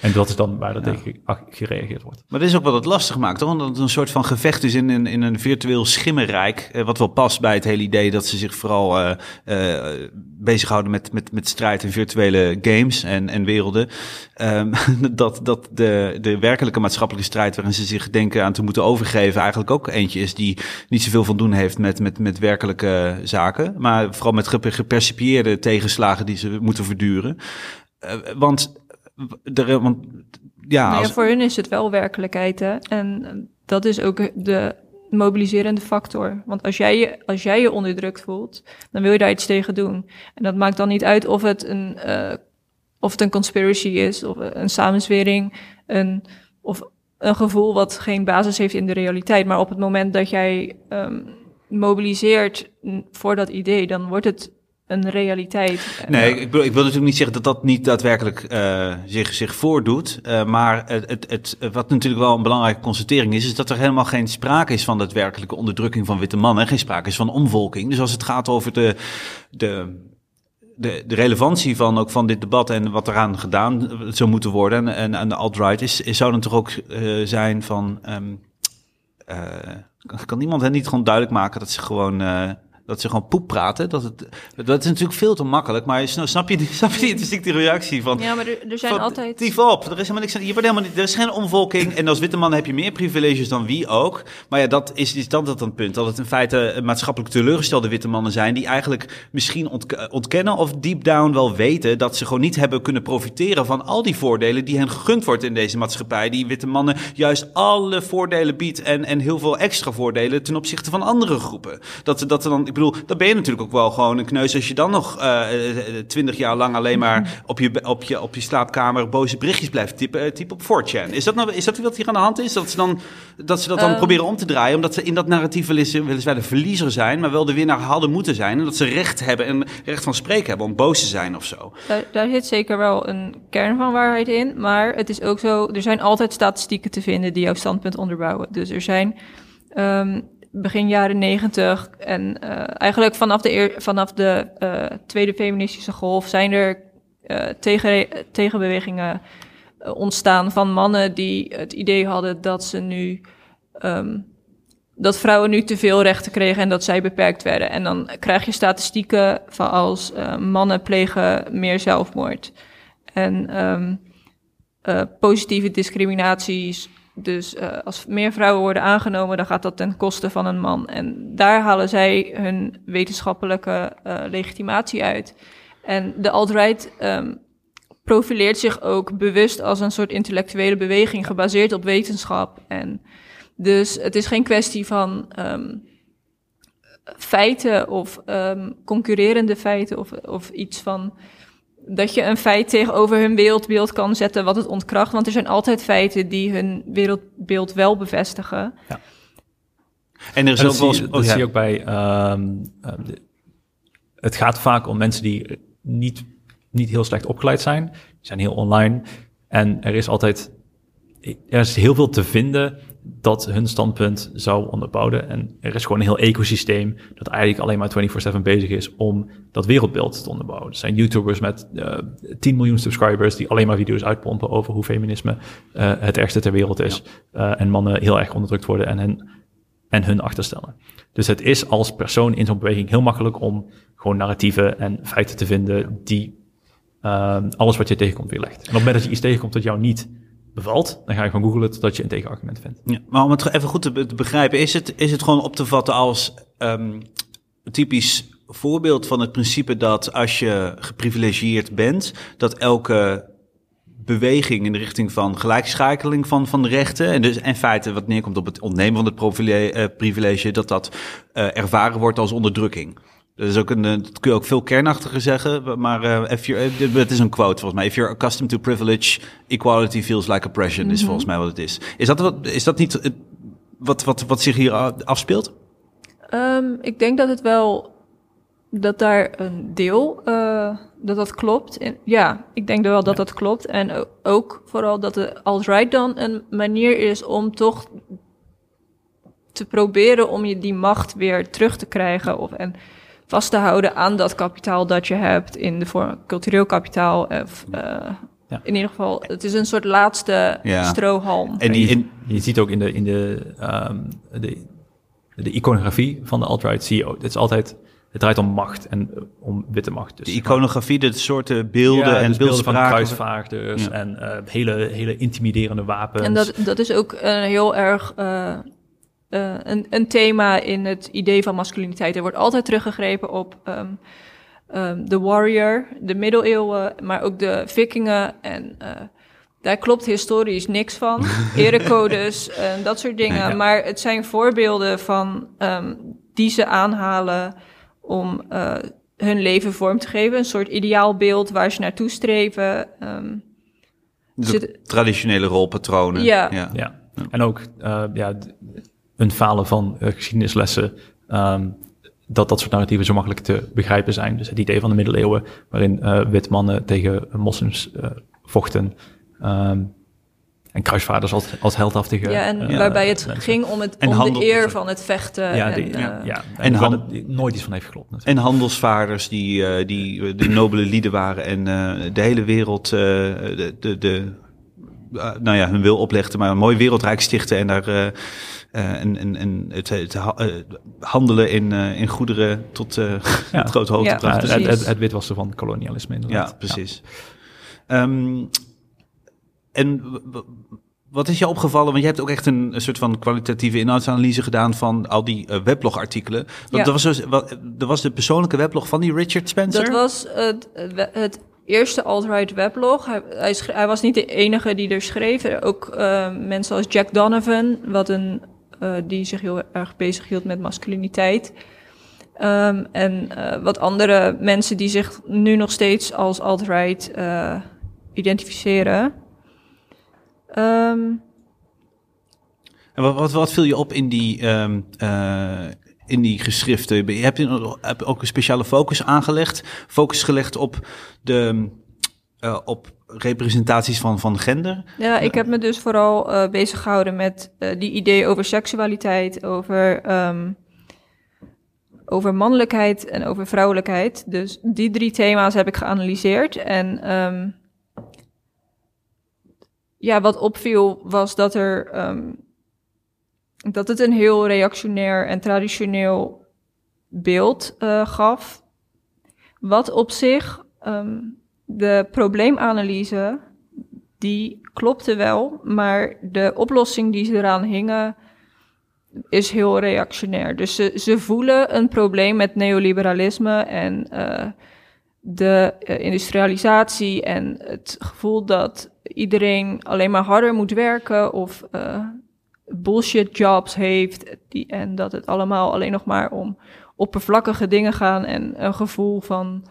C: En dat is dan waar tegen ach- gereageerd wordt.
B: Maar dat is ook wat het lastig maakt, toch? Omdat het een soort van gevecht is in, in, in een virtueel schimmerrijk. eh, wat wel past bij het hele idee dat ze zich vooral eh eh, bezighouden met, met, met strijd in virtuele games en, en werelden. Ehm, <laughs> dat dat de, de werkelijke maatschappelijke strijd waarin ze zich denken aan te moeten overgeven, eigenlijk ook eentje is die niet zoveel van doen heeft met, met, met werkelijke zaken. Maar vooral met geper- gepercipieerde tegenslagen die ze moeten verduren. Want, er, want ja,
D: Nou ja, voor hun is het wel werkelijkheid. Hè? En eh, dat is ook de mobiliserende factor. Want als jij, je, als jij je onderdrukt voelt, dan wil je daar iets tegen doen. En dat maakt dan niet uit of het een, eh, of het een conspiracy is, of een samenzwering, een, of een gevoel wat geen basis heeft in de realiteit. Maar op het moment dat jij ehm, mobiliseert voor dat idee, dan wordt het een realiteit.
B: Nee, ik, bedoel, ik wil natuurlijk niet zeggen dat dat niet daadwerkelijk eh, zich, zich voordoet. Eh, maar het, het, het, wat natuurlijk wel een belangrijke constatering is, is dat er helemaal geen sprake is van daadwerkelijke onderdrukking van witte mannen. Geen sprake is van omvolking. Dus als het gaat over de, de, de, relevantie van, ook van dit debat en wat eraan gedaan zou moeten worden, en, en, de alt-right, is, is, zou dan toch ook eh, zijn van. eh, kan- kan iemand hen niet gewoon duidelijk maken dat ze gewoon. eh, dat ze gewoon poep praten. Dat, het, dat is natuurlijk veel te makkelijk. Maar snap snap je, snap je die <laughs> instinctieve reactie van...
D: Ja, maar er, er zijn
B: van,
D: altijd...
B: Dief op, er is helemaal niks aan. Je wordt helemaal niet, er is geen omvolking. En als witte man heb je meer privileges dan wie ook. Maar ja, dat is, is dan dat een punt. Dat het in feite maatschappelijk teleurgestelde witte mannen zijn. die eigenlijk misschien ontk- ontkennen of deep down wel weten. dat ze gewoon niet hebben kunnen profiteren van al die voordelen. die hen gegund wordt in deze maatschappij. Die witte mannen juist alle voordelen biedt. en, en heel veel extra voordelen ten opzichte van andere groepen. Dat, dat er dan, bedoel, dan ben je natuurlijk ook wel gewoon een kneus. als je dan nog twintig jaar lang alleen maar op je, op, je, op je slaapkamer boze berichtjes blijft typen, eh, typen op 4chan. Is dat, nou, is dat wat hier aan de hand is? Dat ze, dan, dat, ze dat dan
D: Ehm.
B: proberen om te draaien, omdat ze in dat narratief weliswaar de verliezer zijn, maar wel de winnaar hadden moeten zijn. En dat ze recht hebben en recht van spreken hebben om boos te zijn of zo.
D: Daar, daar zit zeker wel een kern van waarheid in. Maar het is ook zo, er zijn altijd statistieken te vinden die jouw standpunt onderbouwen. Dus er zijn ehm, begin jaren negentig en eh, eigenlijk vanaf de, vanaf de eh, tweede feministische golf zijn er eh, tegen, tegenbewegingen ontstaan van mannen die het idee hadden dat ze nu ehm, dat vrouwen nu te veel rechten kregen en dat zij beperkt werden. En dan krijg je statistieken van als mannen plegen meer zelfmoord. En ehm, eh, positieve discriminaties. Dus eh, als meer vrouwen worden aangenomen, dan gaat dat ten koste van een man. En daar halen zij hun wetenschappelijke eh, legitimatie uit. En de alt-right ehm, profileert zich ook bewust als een soort intellectuele beweging gebaseerd op wetenschap. En dus het is geen kwestie van ehm, feiten of ehm, concurrerende feiten of, of iets van dat je een feit tegenover hun wereldbeeld kan zetten wat het ontkracht. Want er zijn altijd feiten die hun wereldbeeld wel bevestigen.
B: En er is
C: En
B: ook
C: dat
B: wel
C: zie, je- dat
B: oh, ja.
C: zie je ook bij. ehm, ehm, de- het gaat vaak om mensen die niet, niet heel slecht opgeleid zijn. Die zijn heel online. En er is altijd. Er is heel veel te vinden dat hun standpunt zou onderbouwen. En er is gewoon een heel ecosysteem dat eigenlijk alleen maar 24-7 bezig is om dat wereldbeeld te onderbouwen. Er zijn YouTubers met eh 10 miljoen subscribers die alleen maar video's uitpompen over hoe feminisme eh, het ergste ter wereld is. Eh, en mannen heel erg onderdrukt worden en hen en hun achterstellen. Dus het is als persoon in zo'n beweging heel makkelijk om gewoon narratieven en feiten te vinden die ehm, alles wat je tegenkomt weerlegt. En op het moment dat je iets tegenkomt dat jou niet bevalt, dan ga je gewoon googlen totdat je een tegenargument vindt.
B: Ja, maar om het even goed te, be- te begrijpen, is het, is het gewoon op te vatten als een typisch voorbeeld van het principe dat als je geprivilegieerd bent, dat elke beweging in de richting van gelijkschakeling van, van de rechten, en dus in feite wat neerkomt op het ontnemen van het eh, privilege, dat dat eh, ervaren wordt als onderdrukking. Dat, is ook een, eh, dat kun je ook veel kernachtiger zeggen, maar eh, if you're, eh, het is een quote volgens mij. If you're accustomed to privilege, equality feels like oppression, is volgens mij wat het is. Is dat, wat, is dat niet wat, wat, wat zich hier afspeelt?
D: Ehm, ik denk dat het wel dat daar een deel eh, dat dat klopt. En, ja, ik denk wel dat dat klopt. En ook vooral dat de alt-right dan een manier is om toch te proberen om je die macht weer terug te krijgen of en vast te houden aan dat kapitaal dat je hebt in de vorm cultureel kapitaal. Of, eh,
C: Ja.
D: In ieder geval, het is een soort laatste
B: Ja.
D: strohalm.
B: En die,
C: je,
B: in,
C: je ziet ook in de, in de, ehm, de, de iconografie van de alt-right, zie je ook, het is altijd, het draait om macht en eh, om witte macht. Dus,
B: de iconografie, de soorten beelden
C: Ja,
B: en
C: dus beelden van kruisvaarders
B: Ja.
C: en eh, hele, hele intimiderende wapens.
D: En dat, dat is ook een heel erg eh, eh, een, een thema in het idee van masculiniteit. Er wordt altijd teruggegrepen op ehm, ehm, de warrior, de middeleeuwen, maar ook de vikingen. En eh, daar klopt historisch niks van. <laughs> Erecodes en dat soort dingen.
B: Nee, ja.
D: Maar het zijn voorbeelden van ehm, die ze aanhalen om eh, hun leven vorm te geven. Een soort ideaalbeeld waar ze naartoe streven. Ehm,
B: de
D: zit-
B: traditionele rolpatronen.
D: Ja.
C: Ja, en ook eh, ja, een falen van eh, geschiedenislessen, ehm, dat dat soort narratieven zo makkelijk te begrijpen zijn. Dus het idee van de middeleeuwen, waarin eh wit mannen tegen moslims eh, vochten. ehm, en kruisvaarders als, als heldhaftige
D: Ja, en waarbij het
C: mensen.
D: ging om, het,
B: En
D: om
B: handel-
D: de eer van het vechten.
C: Ja,
D: en,
C: die-
D: eh,
C: ja, ja.
B: En
C: nooit iets van heeft geklopt. natuurlijk.
B: En handelsvaarders die, eh, die de nobele lieden waren en eh, de hele wereld eh, de, de, de, nou ja, hun wil oplegden, maar een mooi wereldrijk stichten en daar en, en, en het, het ha- eh, handelen in, eh, in goederen tot eh <laughs>
C: Ja.
B: tot <laughs> grote hoogte
D: Ja,
C: Ja, het, het, het, het witwassen van kolonialisme inderdaad.
B: Ja, precies. Ehm, en wat is je opgevallen? Want je hebt ook echt een, een soort van kwalitatieve inhoudsanalyse gedaan van al die eh, weblogartikelen. Want
D: Ja.
B: er, was dus, wat, er was de persoonlijke weblog van die Richard Spencer.
D: Dat was het, het eerste alt-right weblog. Hij, hij, was niet de enige die er schreef. Ook eh, mensen als Jack Donovan, wat een, eh, die zich heel erg bezighield met masculiniteit. Ehm, en eh, wat andere mensen die zich nu nog steeds als alt-right eh, identificeren. Ehm,
B: En wat, wat, wat viel je op in die, ehm, eh, in die geschriften? Je heb je ook een speciale focus aangelegd? Focus gelegd op, de, eh, op representaties van, van gender?
D: Ja, ik heb me dus vooral eh bezig gehouden met eh, die ideeën over seksualiteit, over, ehm, over mannelijkheid en over vrouwelijkheid. Dus die drie thema's heb ik geanalyseerd. En ehm, ja, wat opviel was dat er ehm, dat het een heel reactionair en traditioneel beeld gaf. Wat op zich de probleemanalyse die klopte wel, maar de oplossing die ze eraan hingen is heel reactionair. Dus ze, ze voelen een probleem met neoliberalisme en eh, de eh, industrialisatie en het gevoel dat iedereen alleen maar harder moet werken of eh, bullshit jobs heeft die, en dat het allemaal alleen nog maar om oppervlakkige dingen gaan en een gevoel van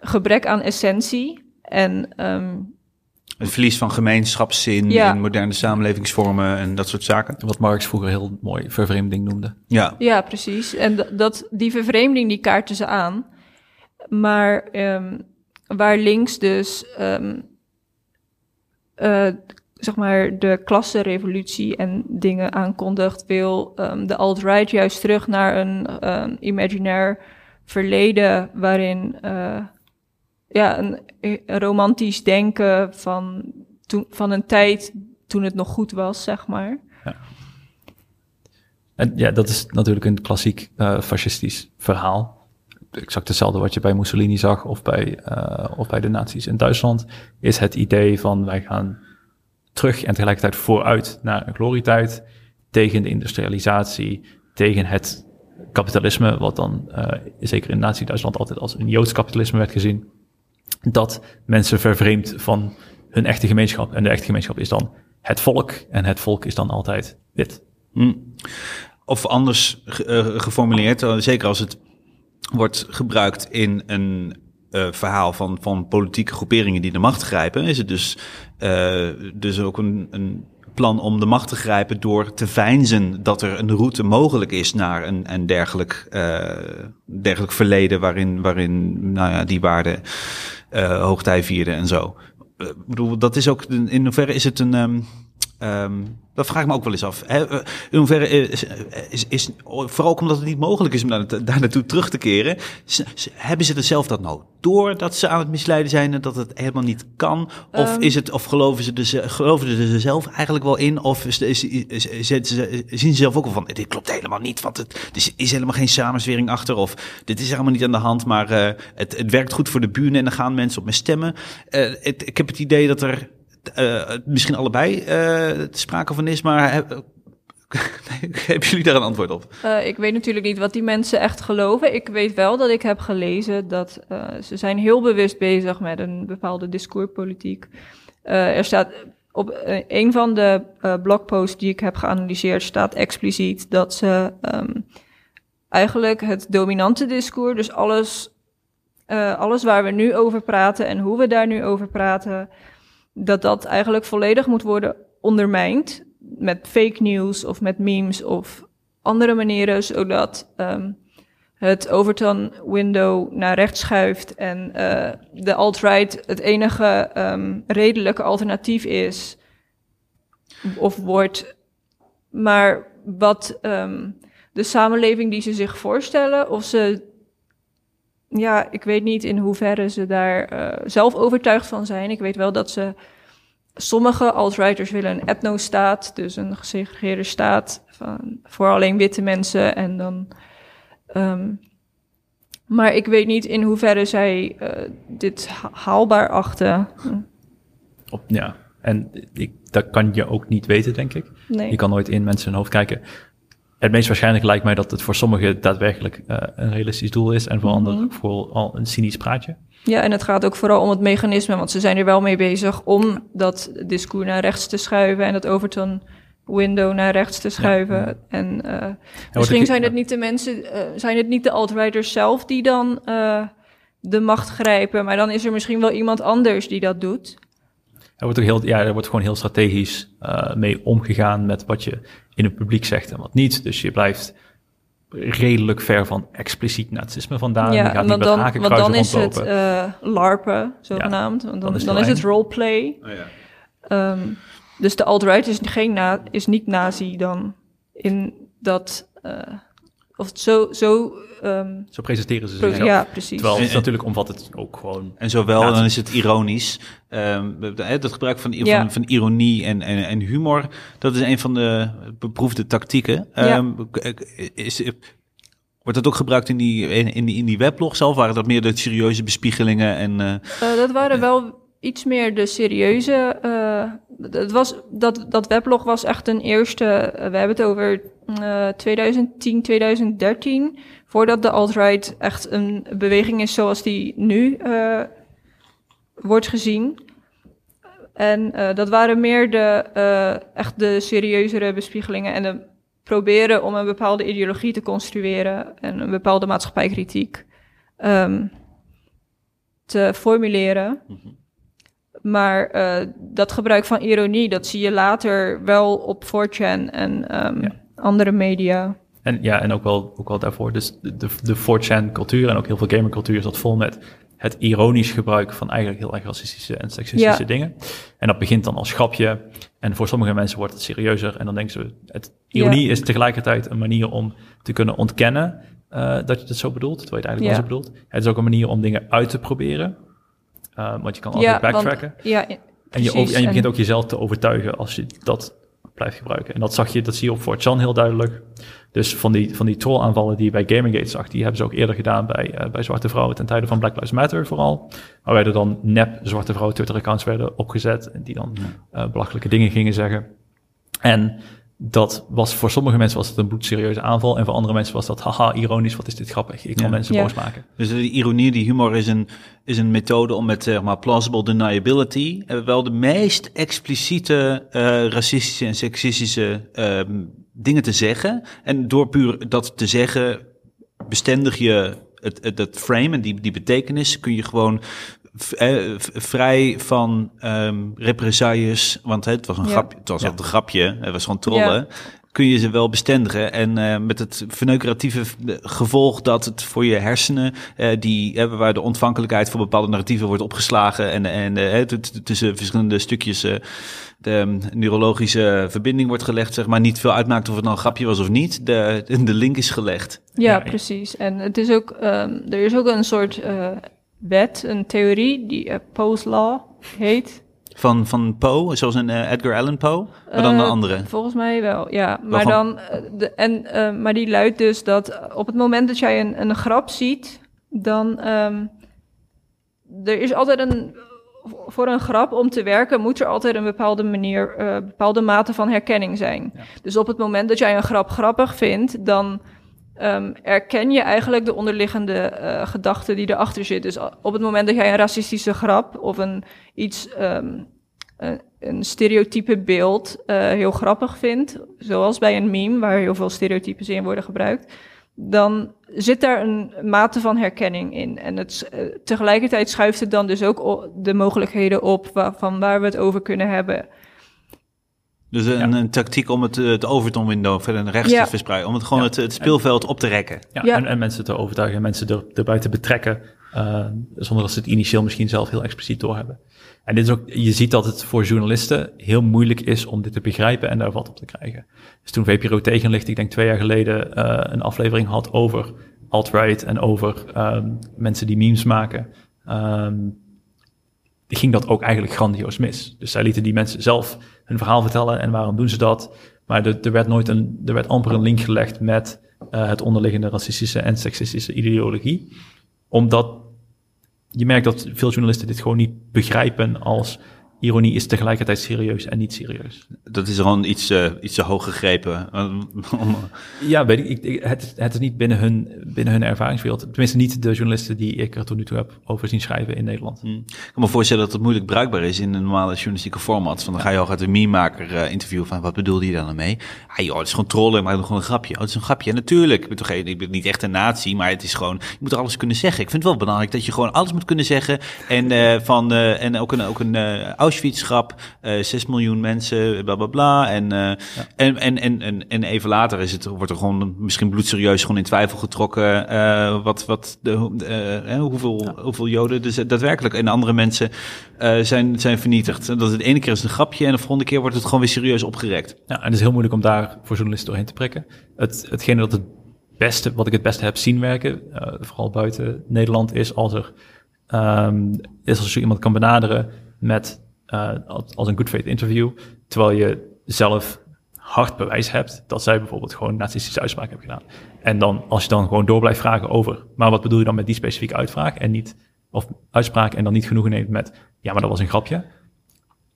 D: gebrek aan essentie. En ehm,
B: Het verlies van gemeenschapszin
D: Ja.
B: in moderne samenlevingsvormen en dat soort zaken.
C: Wat Marx vroeger heel mooi vervreemding noemde.
B: Ja,
D: Ja, precies. En dat, die vervreemding, die kaarten ze aan. Maar ehm, waar links dus, ehm, eh, zeg maar, de klassenrevolutie en dingen aankondigt, wil ehm, de alt-right juist terug naar een ehm, imaginair verleden waarin eh, ja, een, een romantisch denken van, toen, van een tijd toen het nog goed was, zeg maar.
C: En ja, dat is natuurlijk een klassiek eh, fascistisch verhaal. exact hetzelfde wat je bij Mussolini zag of bij, eh, of bij de nazi's in Duitsland, is het idee van wij gaan terug en tegelijkertijd vooruit naar een glorietijd tegen de industrialisatie, tegen het kapitalisme, wat dan eh, zeker in nazi-Duitsland altijd als een joods kapitalisme werd gezien, dat mensen vervreemd van hun echte gemeenschap. En de echte gemeenschap is dan het volk en het volk is dan altijd wit.
B: Hm. Of anders eh, geformuleerd, eh, zeker als het wordt gebruikt in een eh, verhaal van, van politieke groeperingen die de macht grijpen, is het dus, dus ook een, een plan om de macht te grijpen door te veinzen dat er een route mogelijk is naar een, een dergelijk, dergelijk verleden waarin, waarin nou ja, die waarden hoogtij vierden en zo. Eh, Ik bedoel, dat is ook, in hoeverre is het een... ehm, ehm, dat vraag ik me ook wel eens af. Hè? Eh, In hoeverre is, is, is, vooral ook omdat het niet mogelijk is om daar, daar naartoe terug te keren, hebben ze er zelf dat nou door dat ze aan het misleiden zijn en dat het helemaal niet kan? Of
D: Ehm.
B: is het, of geloven ze, dus, geloven ze er zelf eigenlijk wel in? Of is, is, zien ze zelf ook wel van, dit klopt helemaal niet, want het, er is helemaal geen samenzwering achter. Of dit is helemaal niet aan de hand, maar eh, het, het werkt goed voor de buren en dan gaan mensen op me stemmen. Eh, het, ik heb het idee dat er eh, misschien allebei eh sprake van is, maar heb, <laughs> hebben jullie daar een antwoord op?
D: Eh, ik weet natuurlijk niet wat die mensen echt geloven. Ik weet wel dat ik heb gelezen dat ze zijn heel bewust bezig met een bepaalde discourspolitiek. Er staat op een van de blogposts die ik heb geanalyseerd staat expliciet dat ze ehm, eigenlijk het dominante discours, dus alles, alles waar we nu over praten en hoe we daar nu over praten, dat dat eigenlijk volledig moet worden ondermijnd met fake news of met memes of andere manieren, zodat ehm, het Overton window naar rechts schuift en eh, de alt-right het enige ehm, redelijke alternatief is of wordt. Maar wat ehm, de samenleving die ze zich voorstellen, of ze. Ja, ik weet niet in hoeverre ze daar eh, zelf overtuigd van zijn. Ik weet wel dat ze sommige alt-righters willen een etnostaat, dus een gesegregeerde staat van, voor alleen witte mensen. En dan, ehm, maar ik weet niet in hoeverre zij eh, dit ha- haalbaar achten.
C: Op, ja, en ik, dat kan je ook niet weten, denk ik.
D: Nee.
C: Je kan nooit in mensen hun hoofd kijken. Het meest waarschijnlijk lijkt mij dat het voor sommigen daadwerkelijk eh, een realistisch doel is en voor
D: Mhm.
C: anderen vooral een cynisch praatje.
D: Ja, en het gaat ook vooral om het mechanisme, want ze zijn er wel mee bezig om dat discours naar rechts te schuiven en dat Overton window naar rechts te schuiven. En eh, misschien
C: ik-
D: zijn het niet de mensen, eh, zijn het niet de alt-righters zelf die dan eh, de macht grijpen, maar dan is er misschien wel iemand anders die dat doet.
C: Er wordt, ook heel, ja, er wordt gewoon heel strategisch eh, mee omgegaan met wat je in het publiek zegt en wat niet. Dus je blijft redelijk ver van expliciet nazisme vandaan. je gaat niet met
D: dan, want dan is het eh larpen, zogenaamd. want dan,
C: dan is
D: dan,
C: het
D: is het
C: wel
D: roleplay.
B: Oh, ja.
D: Ehm, dus de alt-right is, geen na, is niet nazi dan in dat... eh, of het zo... zo ehm,
C: Zo presenteren ze zichzelf.
D: ja, precies.
C: Terwijl
B: En-
C: het
B: en-
C: natuurlijk omvat het ook gewoon...
B: En zowel, dan is het ironisch. Ehm, het gebruik van,
D: Ja.
B: van, van ironie en, en, en humor, dat is een van de beproefde tactieken.
D: Ja.
B: Ehm, is, wordt dat ook gebruikt in die, in, in die, in die weblog zelf? Waren dat meer de serieuze bespiegelingen? En, eh,
D: Eh, dat waren wel iets meer de serieuze. eh, het was, dat, dat weblog was echt een eerste. eh, we hebben het over eh 2010, 2013. Voordat de alt-right echt een beweging is zoals die nu eh, wordt gezien. En eh, dat waren meer de, eh, echt de serieuzere bespiegelingen en proberen om een bepaalde ideologie te construeren en een bepaalde maatschappijkritiek ehm, te formuleren. Maar eh, dat gebruik van ironie, dat zie je later wel op 4chan en ehm,
C: Ja.
D: andere media.
C: En ja, en ook wel, ook wel daarvoor. Dus de, de, de 4chan cultuur en ook heel veel gamercultuur zat vol met het ironisch gebruik van eigenlijk heel erg racistische en seksistische
D: Ja.
C: dingen. En dat begint dan als grapje. En voor sommige mensen wordt het serieuzer. En dan denken ze, het, ironie is tegelijkertijd een manier om te kunnen ontkennen eh, dat je het zo bedoelt. Terwijl je het eigenlijk
D: Ja.
C: wel zo bedoelt. Het is ook een manier om dingen uit te proberen. Eh, want je kan altijd backtracken.
D: Want, ja,
C: En je, over- en je begint ook jezelf te overtuigen als je dat blijft gebruiken. En dat zag je, dat zie je op 4chan heel duidelijk. Dus van die, van die trollaanvallen die je bij Gamergate zag, die hebben ze ook eerder gedaan bij, eh, bij zwarte vrouwen ten tijde van Black Lives Matter vooral. Waarbij er dan nep zwarte vrouwen Twitter-accounts werden opgezet en die dan eh, belachelijke dingen gingen zeggen. En dat was voor sommige mensen was het een bloedserieuze aanval en voor andere mensen was dat haha ironisch, wat is dit grappig, ik kan
B: Ja.
C: mensen
D: Ja.
C: boos maken.
B: Dus die ironie, die humor is een, is een methode om met zeg maar, plausible deniability eh, wel de meest expliciete eh, racistische en seksistische ehm, dingen te zeggen. En door puur dat te zeggen, bestendig je het, het, het frame en die, die betekenis kun je gewoon eh, vrij van ehm represailles, want hè, het was een
D: Ja.
B: grapje, het was
C: Ja.
B: wel een grapje, het was gewoon trollen kun je ze wel bestendigen. En eh, met het verneukeratieve gevolg dat het voor je hersenen, eh, die, eh, waar de ontvankelijkheid voor bepaalde narratieven wordt opgeslagen en, en tussen verschillende stukjes de um, neurologische verbinding wordt gelegd, zeg maar, niet veel uitmaakt of het nou een grapje was of niet. De, de link is gelegd.
D: Ja, precies. En het is ook, ehm, er is ook een soort eh, wet, een theorie, die eh, Poe's Law heet.
B: Van, van Poe, zoals een eh, Edgar Allan Poe, maar dan een
D: Eh,
B: andere.
D: Volgens mij wel, ja. Maar, dan, de, en, maar die luidt dus dat op het moment dat jij een, een grap ziet, dan ehm, er is altijd een voor een grap om te werken moet er altijd een bepaalde manier, bepaalde mate van herkenning zijn.
C: Ja.
D: Dus op het moment dat jij een grap grappig vindt, dan ehm, erken je eigenlijk de onderliggende eh gedachte die erachter zit. Dus a- op het moment dat jij een racistische grap of een iets ehm, een, een stereotype beeld eh, heel grappig vindt, zoals bij een meme waar heel veel stereotypes in worden gebruikt, dan zit daar een mate van herkenning in. En het, eh, tegelijkertijd schuift het dan dus ook de mogelijkheden op wa- van waar we het over kunnen hebben.
B: Dus een, een tactiek om het, eh, het Overton window verder naar rechts
D: Ja.
B: te verspreiden. Om het gewoon
C: Ja.
B: het, het speelveld op te rekken.
C: Ja,
D: Ja.
C: En, en mensen te overtuigen, mensen er, erbij te betrekken, eh, zonder dat ze het initieel misschien zelf heel expliciet doorhebben. En dit is ook, je ziet dat het voor journalisten heel moeilijk is om dit te begrijpen en daar wat op te krijgen. Dus toen VPRO tegenlicht, ik denk twee jaar geleden, eh, een aflevering had over alt-right en over ehm, mensen die memes maken, ehm, ging dat ook eigenlijk grandioos mis. Dus zij lieten die mensen zelf hun verhaal vertellen en waarom doen ze dat. Maar er, er werd nooit een, er werd amper een link gelegd met eh, het onderliggende racistische en seksistische ideologie. Omdat je merkt dat veel journalisten dit gewoon niet begrijpen als ironie is tegelijkertijd serieus en niet serieus.
B: Dat is gewoon iets, eh, iets te hoog gegrepen. <laughs>
C: Ja, weet ik, ik, ik- het, het is niet binnen hun, binnen hun ervaringswereld. Tenminste, niet de journalisten die ik er tot nu toe heb over zien schrijven in Nederland.
B: Hm. Ik kan me voorstellen dat het moeilijk bruikbaar is in een normale journalistieke format. Van dan ga je al uit een meme-maker eh, interviewen van wat bedoelde je dan nou mee? Ah joh, het is gewoon trollen, maar gewoon een grapje. Oh, het is een grapje. Ja, natuurlijk. Ik ben toch geen, ik ben niet echt een nazi, maar het is gewoon, je moet alles kunnen zeggen. Ik vind het wel belangrijk dat je gewoon alles moet kunnen zeggen. En, eh, van, en ook een, ook een Auschwitz-grap, eh 6 miljoen mensen, bla bla bla. En, eh, en, en, en, en, en even later is het, wordt er gewoon misschien bloedserieus gewoon in twijfel getrokken. eh, wat, wat de, eh, eh, hoeveel, hoeveel Joden dus daadwerkelijk en andere mensen eh, zijn, zijn vernietigd. Dat het de ene keer is een grapje en de volgende keer wordt het gewoon weer serieus opgerekt.
C: Ja, en het is heel moeilijk om daar voor journalisten doorheen te prikken. Het, hetgene dat het beste, wat ik het beste heb zien werken, eh, vooral buiten Nederland, is als er ehm, is als je iemand kan benaderen met eh, als, een good faith interview, terwijl je zelf hard bewijs hebt dat zij bijvoorbeeld gewoon nazistische uitspraak hebben gedaan. En dan als je dan gewoon door blijft vragen over, maar wat bedoel je dan met die specifieke uitvraag en niet of uitspraak en dan niet genoegen neemt met ja, maar dat was een grapje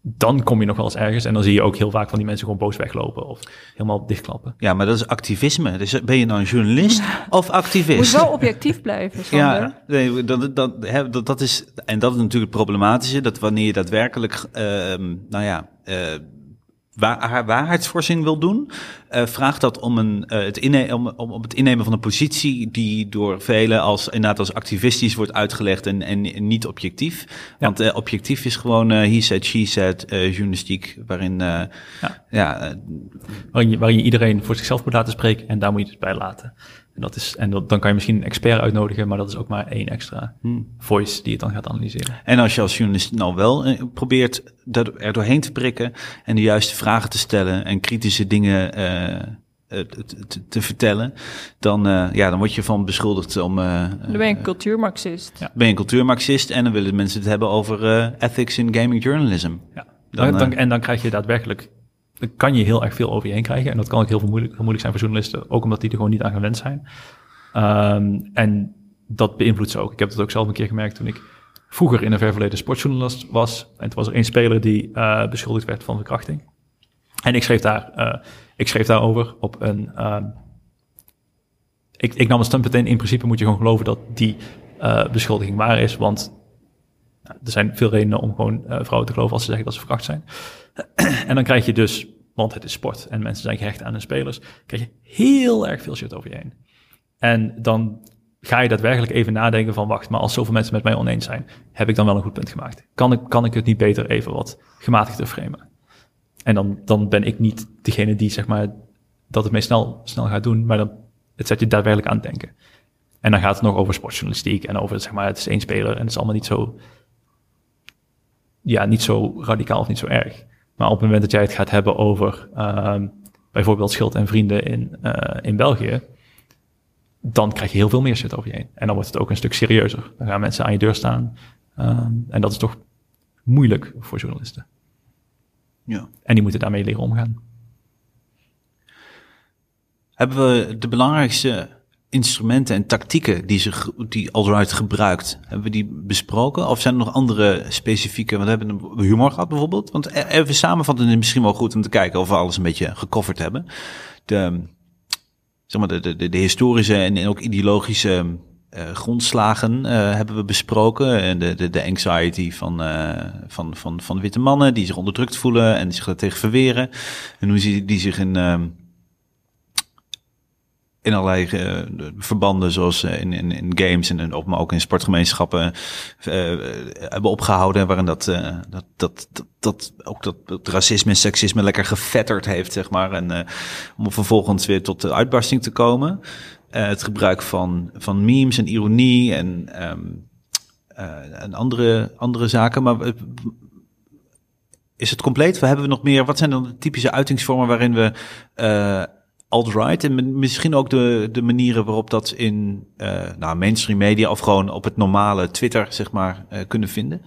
C: dan kom je nog wel eens ergens en dan zie je ook heel vaak van die mensen gewoon boos weglopen of helemaal dichtklappen.
B: Ja, maar dat is activisme. Dus ben je nou een journalist of
D: Moet
B: activist?
D: wel objectief blijven, Sander.
B: Ja, nee, dat, dat, hè, dat, dat is, en dat is natuurlijk het problematische, dat wanneer je daadwerkelijk, ehm, nou ja, eh, waar, haar wil doen, eh, vraagt dat om, een, eh, het inne om, om, om het innemen van een positie die door velen als, inderdaad als activistisch wordt uitgelegd en, en niet objectief. Want eh, objectief is gewoon eh he said, she said, eh, journalistiek, waarin, eh,
C: Ja.
B: ja,
C: Waarin je, waarin je iedereen voor zichzelf moet laten spreken en daar moet je het bij laten. En, dat is, en dat, dan kan je misschien een expert uitnodigen, maar dat is ook maar één extra voice die het dan gaat analyseren.
B: En als je als journalist nou wel eh, probeert er er doorheen te prikken en de juiste vragen te stellen en kritische dingen eh, eh, te, te- te vertellen, dan, eh, ja, dan word je van beschuldigd om. eh,
D: Dan ben je een cultuurmarxist.
C: Ja.
B: ben je een cultuurmarxist en dan willen mensen het hebben over ethics in gaming journalism.
C: Ja.
B: Dan,
C: Dan, dan- en dan krijg je daadwerkelijk kan je heel erg veel over je heen krijgen. En dat kan ook heel, veel moeilijk, moeilijk zijn voor journalisten, ook omdat die er gewoon niet aan gewend zijn. Ehm, en dat beïnvloedt ze ook. Ik heb dat ook zelf een keer gemerkt toen ik vroeger in een ver verleden sportjournalist was. En toen was er één speler die eh, beschuldigd werd van verkrachting. En ik schreef, daar, eh, ik schreef daarover op een. ehm, ik, ik nam een standpunt in. In principe moet je gewoon geloven dat die eh, beschuldiging waar is. Want nou, er zijn veel redenen om gewoon eh, vrouwen te geloven als ze zeggen dat ze verkracht zijn. <clears throat> en dan krijg je dus, want het is sport en mensen zijn gehecht aan hun spelers, krijg je heel erg veel shit over je heen. En dan ga je daadwerkelijk even nadenken van, wacht, maar als zoveel mensen met mij oneens zijn, heb ik dan wel een goed punt gemaakt? Kan ik, kan ik het niet beter even wat gematigder framen? En dan, dan ben ik niet degene die, zeg maar, dat het mee snel, snel gaat doen, maar dan, het zet je daadwerkelijk aan het denken. En dan gaat het nog over sportjournalistiek en over, zeg maar, het is één speler en het is allemaal niet zo, ja, niet zo radicaal of niet zo erg. Maar op het moment dat jij het gaat hebben over ehm, bijvoorbeeld Schild en Vrienden in, eh, in België, dan krijg je heel veel meer shit over je heen. En dan wordt het ook een stuk serieuzer. Dan gaan mensen aan je deur staan. ehm, en dat is toch moeilijk voor journalisten.
B: Ja.
C: En die moeten daarmee leren omgaan.
B: Hebben we de belangrijkste instrumenten en tactieken die, ze, die Alt-Right gebruikt, hebben we die besproken? Of zijn er nog andere specifieke, want we hebben een humor gehad bijvoorbeeld. Want e- even samenvatten is misschien wel goed om te kijken of we alles een beetje gecoverd hebben. De, zeg maar, de, de, de, historische en, ook ideologische eh, grondslagen eh, hebben we besproken. En de, de, de anxiety van, eh, van, van, van witte mannen die zich onderdrukt voelen en die zich daartegen verweren. En hoe ze die zich in... in allerlei eh, de verbanden, zoals eh, in, in, in games en ook, maar ook in sportgemeenschappen, eh, hebben opgehouden. Waarin dat, dat, dat, dat, ook dat, racisme en seksisme lekker gevetterd heeft, zeg maar. En om vervolgens weer tot de uitbarsting te komen. Het gebruik van, van memes en ironie en, ehm, eh, en andere, andere zaken. Maar is het compleet? We hebben we nog meer? Wat zijn dan de typische uitingsvormen waarin we alt-right en mi- misschien ook de, de manieren waarop dat in eh, nou, mainstream media of gewoon op het normale Twitter zeg maar eh, kunnen vinden?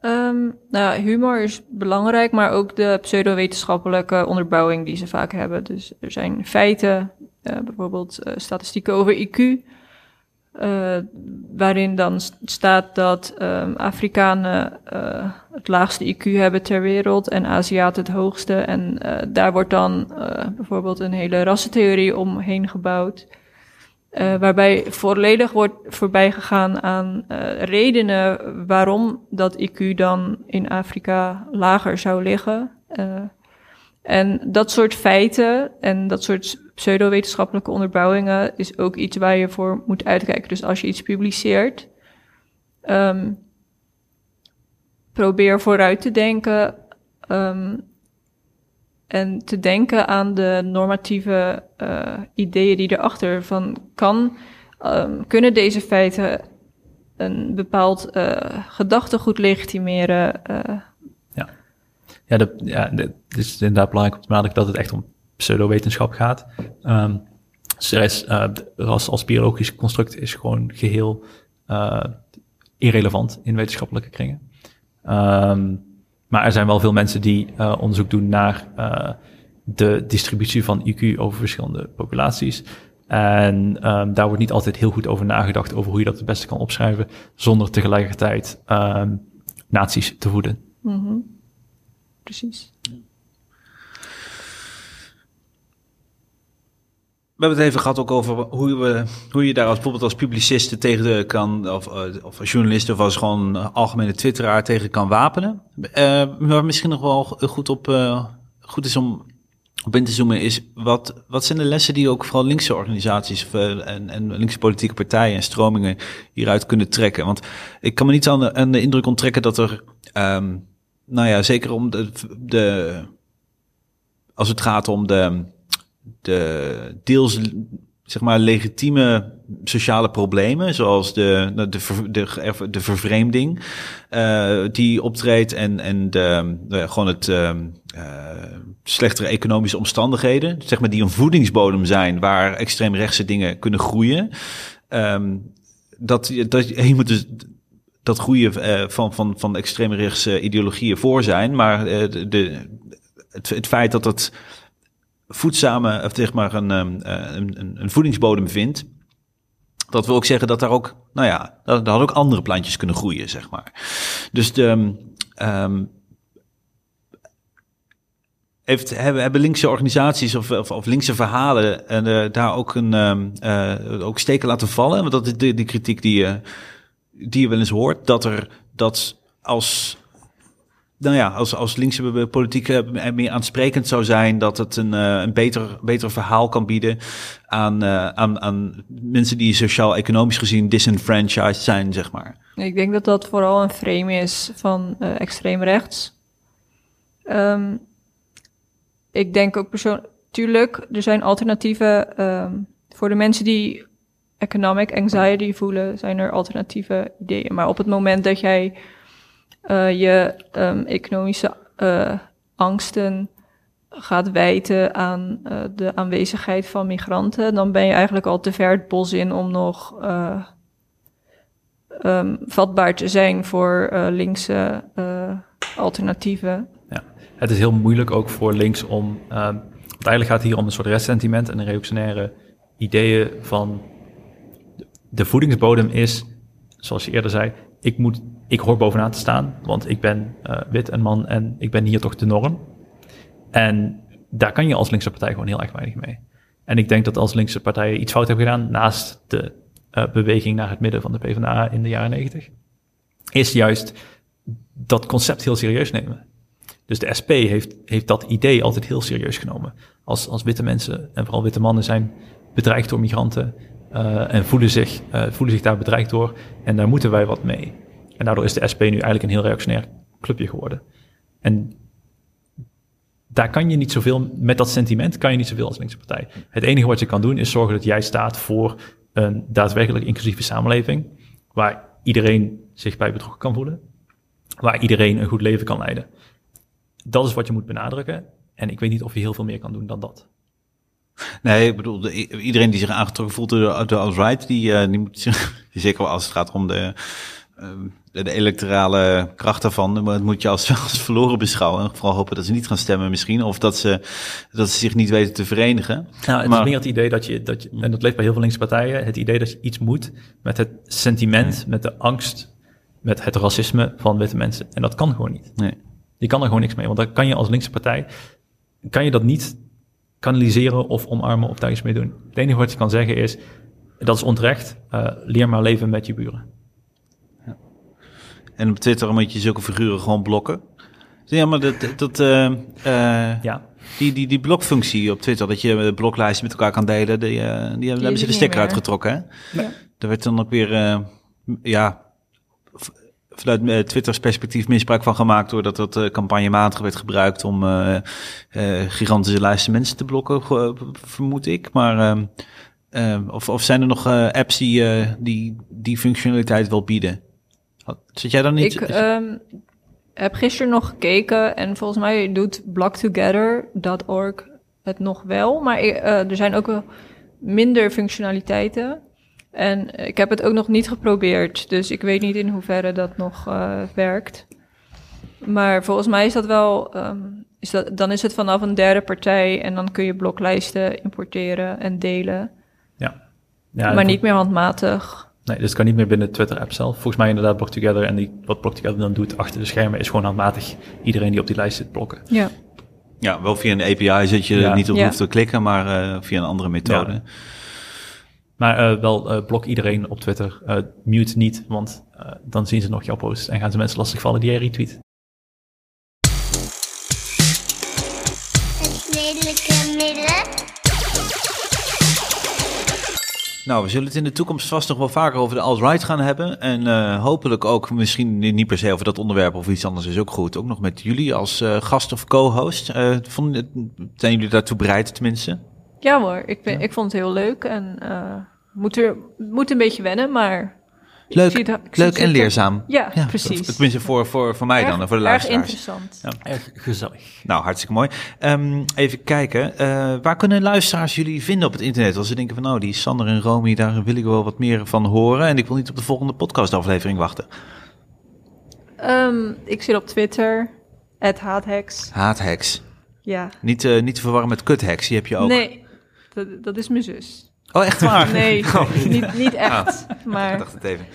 D: Ehm, nou, humor is belangrijk, maar ook de pseudowetenschappelijke onderbouwing die ze vaak hebben. Dus er zijn feiten, eh, bijvoorbeeld statistieken over IQ, eh, waarin dan st- staat dat ehm, Afrikanen eh, het laagste IQ hebben ter wereld en Aziaten het hoogste. En eh, daar wordt dan bijvoorbeeld een hele rassentheorie omheen gebouwd. Waarbij volledig wordt voorbij gegaan aan redenen waarom dat IQ dan in Afrika lager zou liggen. En dat soort feiten en dat soort pseudowetenschappelijke onderbouwingen is ook iets waar je voor moet uitkijken. Dus als je iets publiceert, ehm, probeer vooruit te denken ehm, en te denken aan de normatieve eh, ideeën die erachter van kan, ehm, kunnen deze feiten een bepaald eh, gedachtegoed legitimeren. eh,
C: Ja, ja de- het is inderdaad belangrijk om te benadrukken dat het echt om pseudowetenschap gaat. Ehm dus is, de ras als biologisch construct is gewoon geheel eh, irrelevant in wetenschappelijke kringen. Ehm, maar er zijn wel veel mensen die eh, onderzoek doen naar eh, de distributie van IQ over verschillende populaties. En ehm, daar wordt niet altijd heel goed over nagedacht over hoe je dat het beste kan opschrijven, zonder tegelijkertijd ehm naties te voeden.
D: mhm. Precies.
B: We hebben het even gehad ook over hoe, we, hoe je daar als, bijvoorbeeld als publicist tegen de kan, of, eh, of als journalist of als gewoon algemene twitteraar tegen kan wapenen. Eh maar misschien nog wel goed, op, eh, goed is om op in te zoomen is, wat, wat zijn de lessen die ook vooral linkse organisaties en, en linkse politieke partijen en stromingen hieruit kunnen trekken? Want ik kan me niet aan de, indruk onttrekken dat er, ehm, nou ja, zeker om de als het gaat om de, de deels zeg maar legitieme sociale problemen, zoals de, de, ver- de, de vervreemding eh, die optreedt en, en de, de- gewoon het ehm, eh, slechtere economische omstandigheden, zeg maar die een voedingsbodem zijn waar extreemrechtse dingen kunnen groeien. Ehm, dat, dat je moet dus dat goede eh, van, van, van extreemrechtse ideologieën voor zijn. Maar de, de, het, het feit dat het voedzame, of zeg maar een, ehm, eh, een, een, een voedingsbodem vindt. Dat wil ook zeggen dat daar ook, nou ja, daar, daar ook andere plantjes kunnen groeien, zeg maar. Dus de, ehm, heeft, hebben, hebben linkse organisaties of, of, of linkse verhalen en eh, daar ook een ehm, eh, ook steken laten vallen? Want dat is de, die kritiek die je, die je wel eens hoort, dat er dat als nou ja, als, als linkse politiek eh, meer aansprekend zou zijn, dat het een, eh, een beter, beter verhaal kan bieden aan, eh, aan, aan mensen die sociaal-economisch gezien disenfranchised zijn, zeg maar.
D: Ik denk dat dat vooral een frame is van eh extreem rechts. Ehm, ik denk ook persoonlijk, tuurlijk, er zijn alternatieven. ehm, voor de mensen die economic anxiety voelen, zijn er alternatieve ideeën. Maar op het moment dat jij eh, je ehm, economische eh, angsten gaat wijten aan eh, de aanwezigheid van migranten, dan ben je eigenlijk al te ver het bos in om nog eh, ehm, vatbaar te zijn voor linkse alternatieven.
C: Het is heel moeilijk ook voor links om. ehm, want eigenlijk gaat het hier om een soort restsentiment en een reactionaire ideeën van. De voedingsbodem is, zoals je eerder zei, ik, moet, ik hoor bovenaan te staan, want ik ben eh, wit en man en ik ben hier toch de norm. En daar kan je als linkse partij gewoon heel erg weinig mee. En ik denk dat als linkse partijen iets fout hebben gedaan, naast de eh, beweging naar het midden van de PvdA in de jaren negentig, is juist dat concept heel serieus nemen. Dus de SP heeft, heeft dat idee altijd heel serieus genomen. Als, als witte mensen en vooral witte mannen zijn bedreigd door migranten eh, en voelen zich, eh, voelen zich daar bedreigd door en daar moeten wij wat mee. En daardoor is de SP nu eigenlijk een heel reactionair clubje geworden. En daar kan je niet zoveel, met dat sentiment kan je niet zoveel als linkse partij. Het enige wat je kan doen is zorgen dat jij staat voor een daadwerkelijk inclusieve samenleving, waar iedereen zich bij betrokken kan voelen, waar iedereen een goed leven kan leiden. Dat is wat je moet benadrukken. En ik weet niet of je heel veel meer kan doen dan dat.
B: Nee, ik bedoel, iedereen die zich aangetrokken voelt door de, alt-right, die, eh, die moet zich, <laughs> zeker als het gaat om de, de, de electorale kracht daarvan, maar dat moet je als, <laughs> als verloren beschouwen. En vooral hopen dat ze niet gaan stemmen misschien, of dat ze, dat ze zich niet weten te verenigen.
C: Nou, het
B: Maar-
C: is meer het idee dat je, dat je, en dat leeft bij heel veel linkse partijen, het idee dat je iets moet met het sentiment, met de angst, met het racisme van witte mensen. En dat kan gewoon niet.
B: Nee.
C: Je kan er gewoon niks mee, want dan kan je als linkse partij, kan je dat niet kanaliseren of omarmen of daar iets mee doen. Het enige wat je kan zeggen is, dat is onterecht, eh, leer maar leven met je buren.
B: En op Twitter moet je zulke figuren gewoon blokken. Ja, maar dat, dat, eh, eh,
C: Ja,
B: die, die, die blokfunctie op Twitter, dat je bloklijsten met elkaar kan delen, die, eh, die, hebben, daar ze de stekker uitgetrokken. Hè?
D: Ja.
B: Er werd dan ook weer, eh, ja, vanuit Twitters perspectief misbruik van gemaakt, doordat dat eh campagnematig werd gebruikt om eh, eh, gigantische lijsten mensen te blokken, vermoed ik. Maar, ehm, eh, of, of zijn er nog eh, apps die, die die functionaliteit wel bieden? Zit jij dan niet?
D: Ik ehm, heb gisteren nog gekeken en volgens mij doet blocktogether.org het nog wel. Maar eh, er zijn ook wel minder functionaliteiten. En ik heb het ook nog niet geprobeerd, dus ik weet niet in hoeverre dat nog eh, werkt. Maar volgens mij is dat wel, ehm, is dat, dan is het vanaf een derde partij en dan kun je bloklijsten importeren en delen.
C: ja. ja
D: maar niet meer handmatig.
C: Nee, dus het kan niet meer binnen de Twitter-app zelf. Volgens mij inderdaad Block Together. En die, wat Block Together dan doet achter de schermen is gewoon handmatig iedereen die op die lijst zit blokken.
D: Ja.
B: Ja, wel via een API zit je
C: Ja.
B: er niet op
D: Ja.
B: hoeft te klikken, maar eh, via een andere methode.
C: Ja. Maar eh, wel eh, blok iedereen op Twitter. Eh, mute niet, want eh, dan zien ze nog jouw post en gaan ze mensen lastigvallen die jij retweet.
B: Nou, we zullen het in de toekomst vast nog wel vaker over de alt-right gaan hebben. En eh, hopelijk ook misschien niet per se over dat onderwerp of iets anders is ook goed. Ook nog met jullie als eh, gast of co-host. Eh, vonden- zijn jullie daartoe bereid tenminste?
D: Ja hoor, ik, ben, ik vond het heel leuk en moet, er, moet een beetje wennen, maar...
B: Leuk,
D: zie het- het
B: en leerzaam.
D: Ja, precies.
B: Tenminste voor, voor, voor mij dan en voor de
D: Erg
B: luisteraars.
D: interessant.
C: Erg gezellig.
B: Nou, hartstikke mooi. Ehm, even kijken. eh, waar kunnen luisteraars jullie vinden op het internet? Als ze denken van nou, die Sander en Romy, daar wil ik wel wat meer van horen. En ik wil niet op de volgende podcastaflevering wachten.
D: Ehm, ik zit op Twitter, at haatheks.
B: Haatheks.
D: Ja.
B: Niet, eh, niet te verwarren met kutheks, die heb je ook.
D: Nee, dat, dat is mijn zus.
B: Oh, echt waar?
D: Nee, <laughs>
B: Oh.
D: niet, niet echt.
B: Ik
D: Maar
B: dacht het even.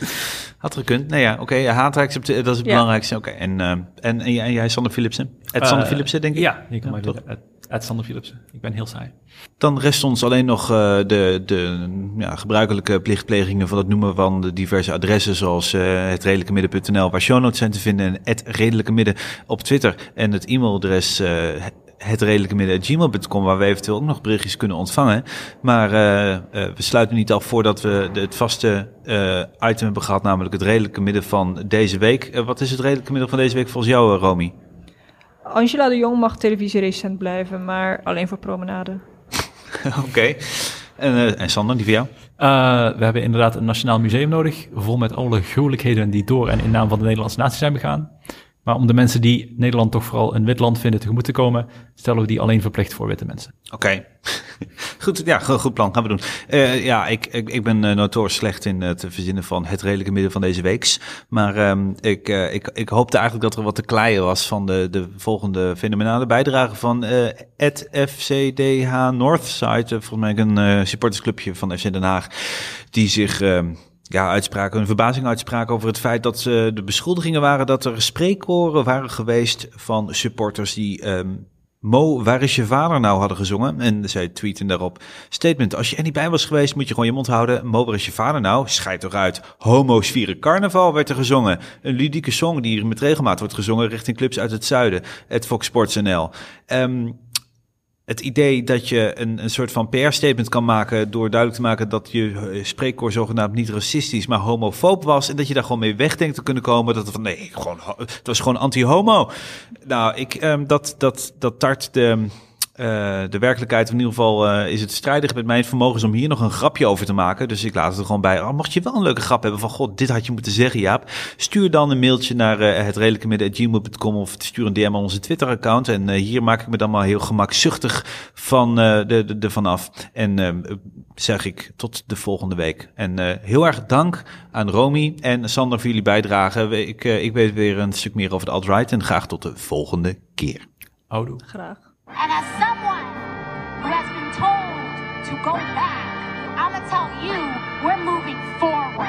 B: Had gekund. Nee, ja, oké. ja, haatheks, op de- dat is het
D: Ja.
B: belangrijkste. Oké, en, eh, en, en, jij- en jij, Sander Philipsen? Het Sander
C: Eh,
B: Philipsen, denk ik?
C: Ja, je kan
B: Ja,
C: mij
B: toch?
C: doen. Ed Sander Philipsen. Ik ben heel saai.
B: Dan rest ons alleen nog eh, de, de ja, gebruikelijke plichtplegingen van het noemen van de diverse adressen, zoals eh het redelijke midden.nl, waar show notes zijn te vinden, en het redelijke midden op Twitter. En het e-mailadres eh het redelijke midden gmail.com, waar we eventueel ook nog berichtjes kunnen ontvangen. Maar eh, eh, we sluiten niet af voordat we de, het vaste eh, item hebben gehad, namelijk het redelijke midden van deze week. Wat is het redelijke midden van deze week volgens jou, Romy?
D: Angela de Jong mag televisierecent blijven, maar alleen voor promenade. <laughs>
B: Oké. En, eh, en Sander, die voor jou?
C: Uh, we hebben inderdaad een nationaal museum nodig, vol met alle gruwelijkheden die door en in naam van de Nederlandse natie zijn begaan. Maar om de mensen die Nederland toch vooral een wit land vinden tegemoet te komen, stellen we die alleen verplicht voor witte mensen.
B: Oké. <laughs> Goed, ja, goed, plan. Gaan we doen. Eh, ja, ik, ik, ik ben uh, notorisch slecht in het verzinnen van het redelijke midden van deze weeks. Maar um, ik, uh, ik, ik hoopte eigenlijk dat er wat te kleien was van de, de volgende fenomenale bijdrage van uh, FCDH Northside. volgens mij een supportersclubje van FC Den Haag. Die zich ja, uitspraken, hun verbazing uitspraken over het feit dat ze de beschuldigingen waren dat er spreekkoren waren geweest van supporters die um, Mo, waar is je vader nou hadden gezongen. En zij tweeten daarop, statement, als je er niet bij was geweest moet je gewoon je mond houden. Mo, waar is je vader nou? Schijt eruit. Homo's vieren carnaval werd er gezongen. Een ludieke song die hier met regelmaat wordt gezongen richting clubs uit het zuiden. Het Fox Sports NL. Um, het idee dat je een, een soort van PR-statement kan maken door duidelijk te maken dat je spreekkoor zogenaamd niet racistisch, maar homofoob was. En dat je daar gewoon mee weg denkt te kunnen komen. Dat het van nee, gewoon, het was gewoon anti-homo. Nou, ik, um, dat, dat, dat tart de, uh, de werkelijkheid. In ieder geval uh, is het strijdig met mijn vermogens om hier nog een grapje over te maken. Dus ik laat het er gewoon bij. Oh, mocht je wel een leuke grap hebben van, god, dit had je moeten zeggen, Jaap. Stuur dan een mailtje naar uh, het redelijke midden.gmail.com of stuur een DM aan onze Twitter-account. En uh, hier maak ik me dan maar heel gemakzuchtig van uh, de, de, de vanaf. En uh, zeg ik tot de volgende week. En uh, heel erg dank aan Romy en Sander voor jullie bijdrage. Ik, uh, ik weet weer een stuk meer over de alt-right en graag tot de volgende keer.
C: Houdoe.
D: Graag.
A: And as someone who has been told to go back, I'm gonna tell you, we're moving. Forward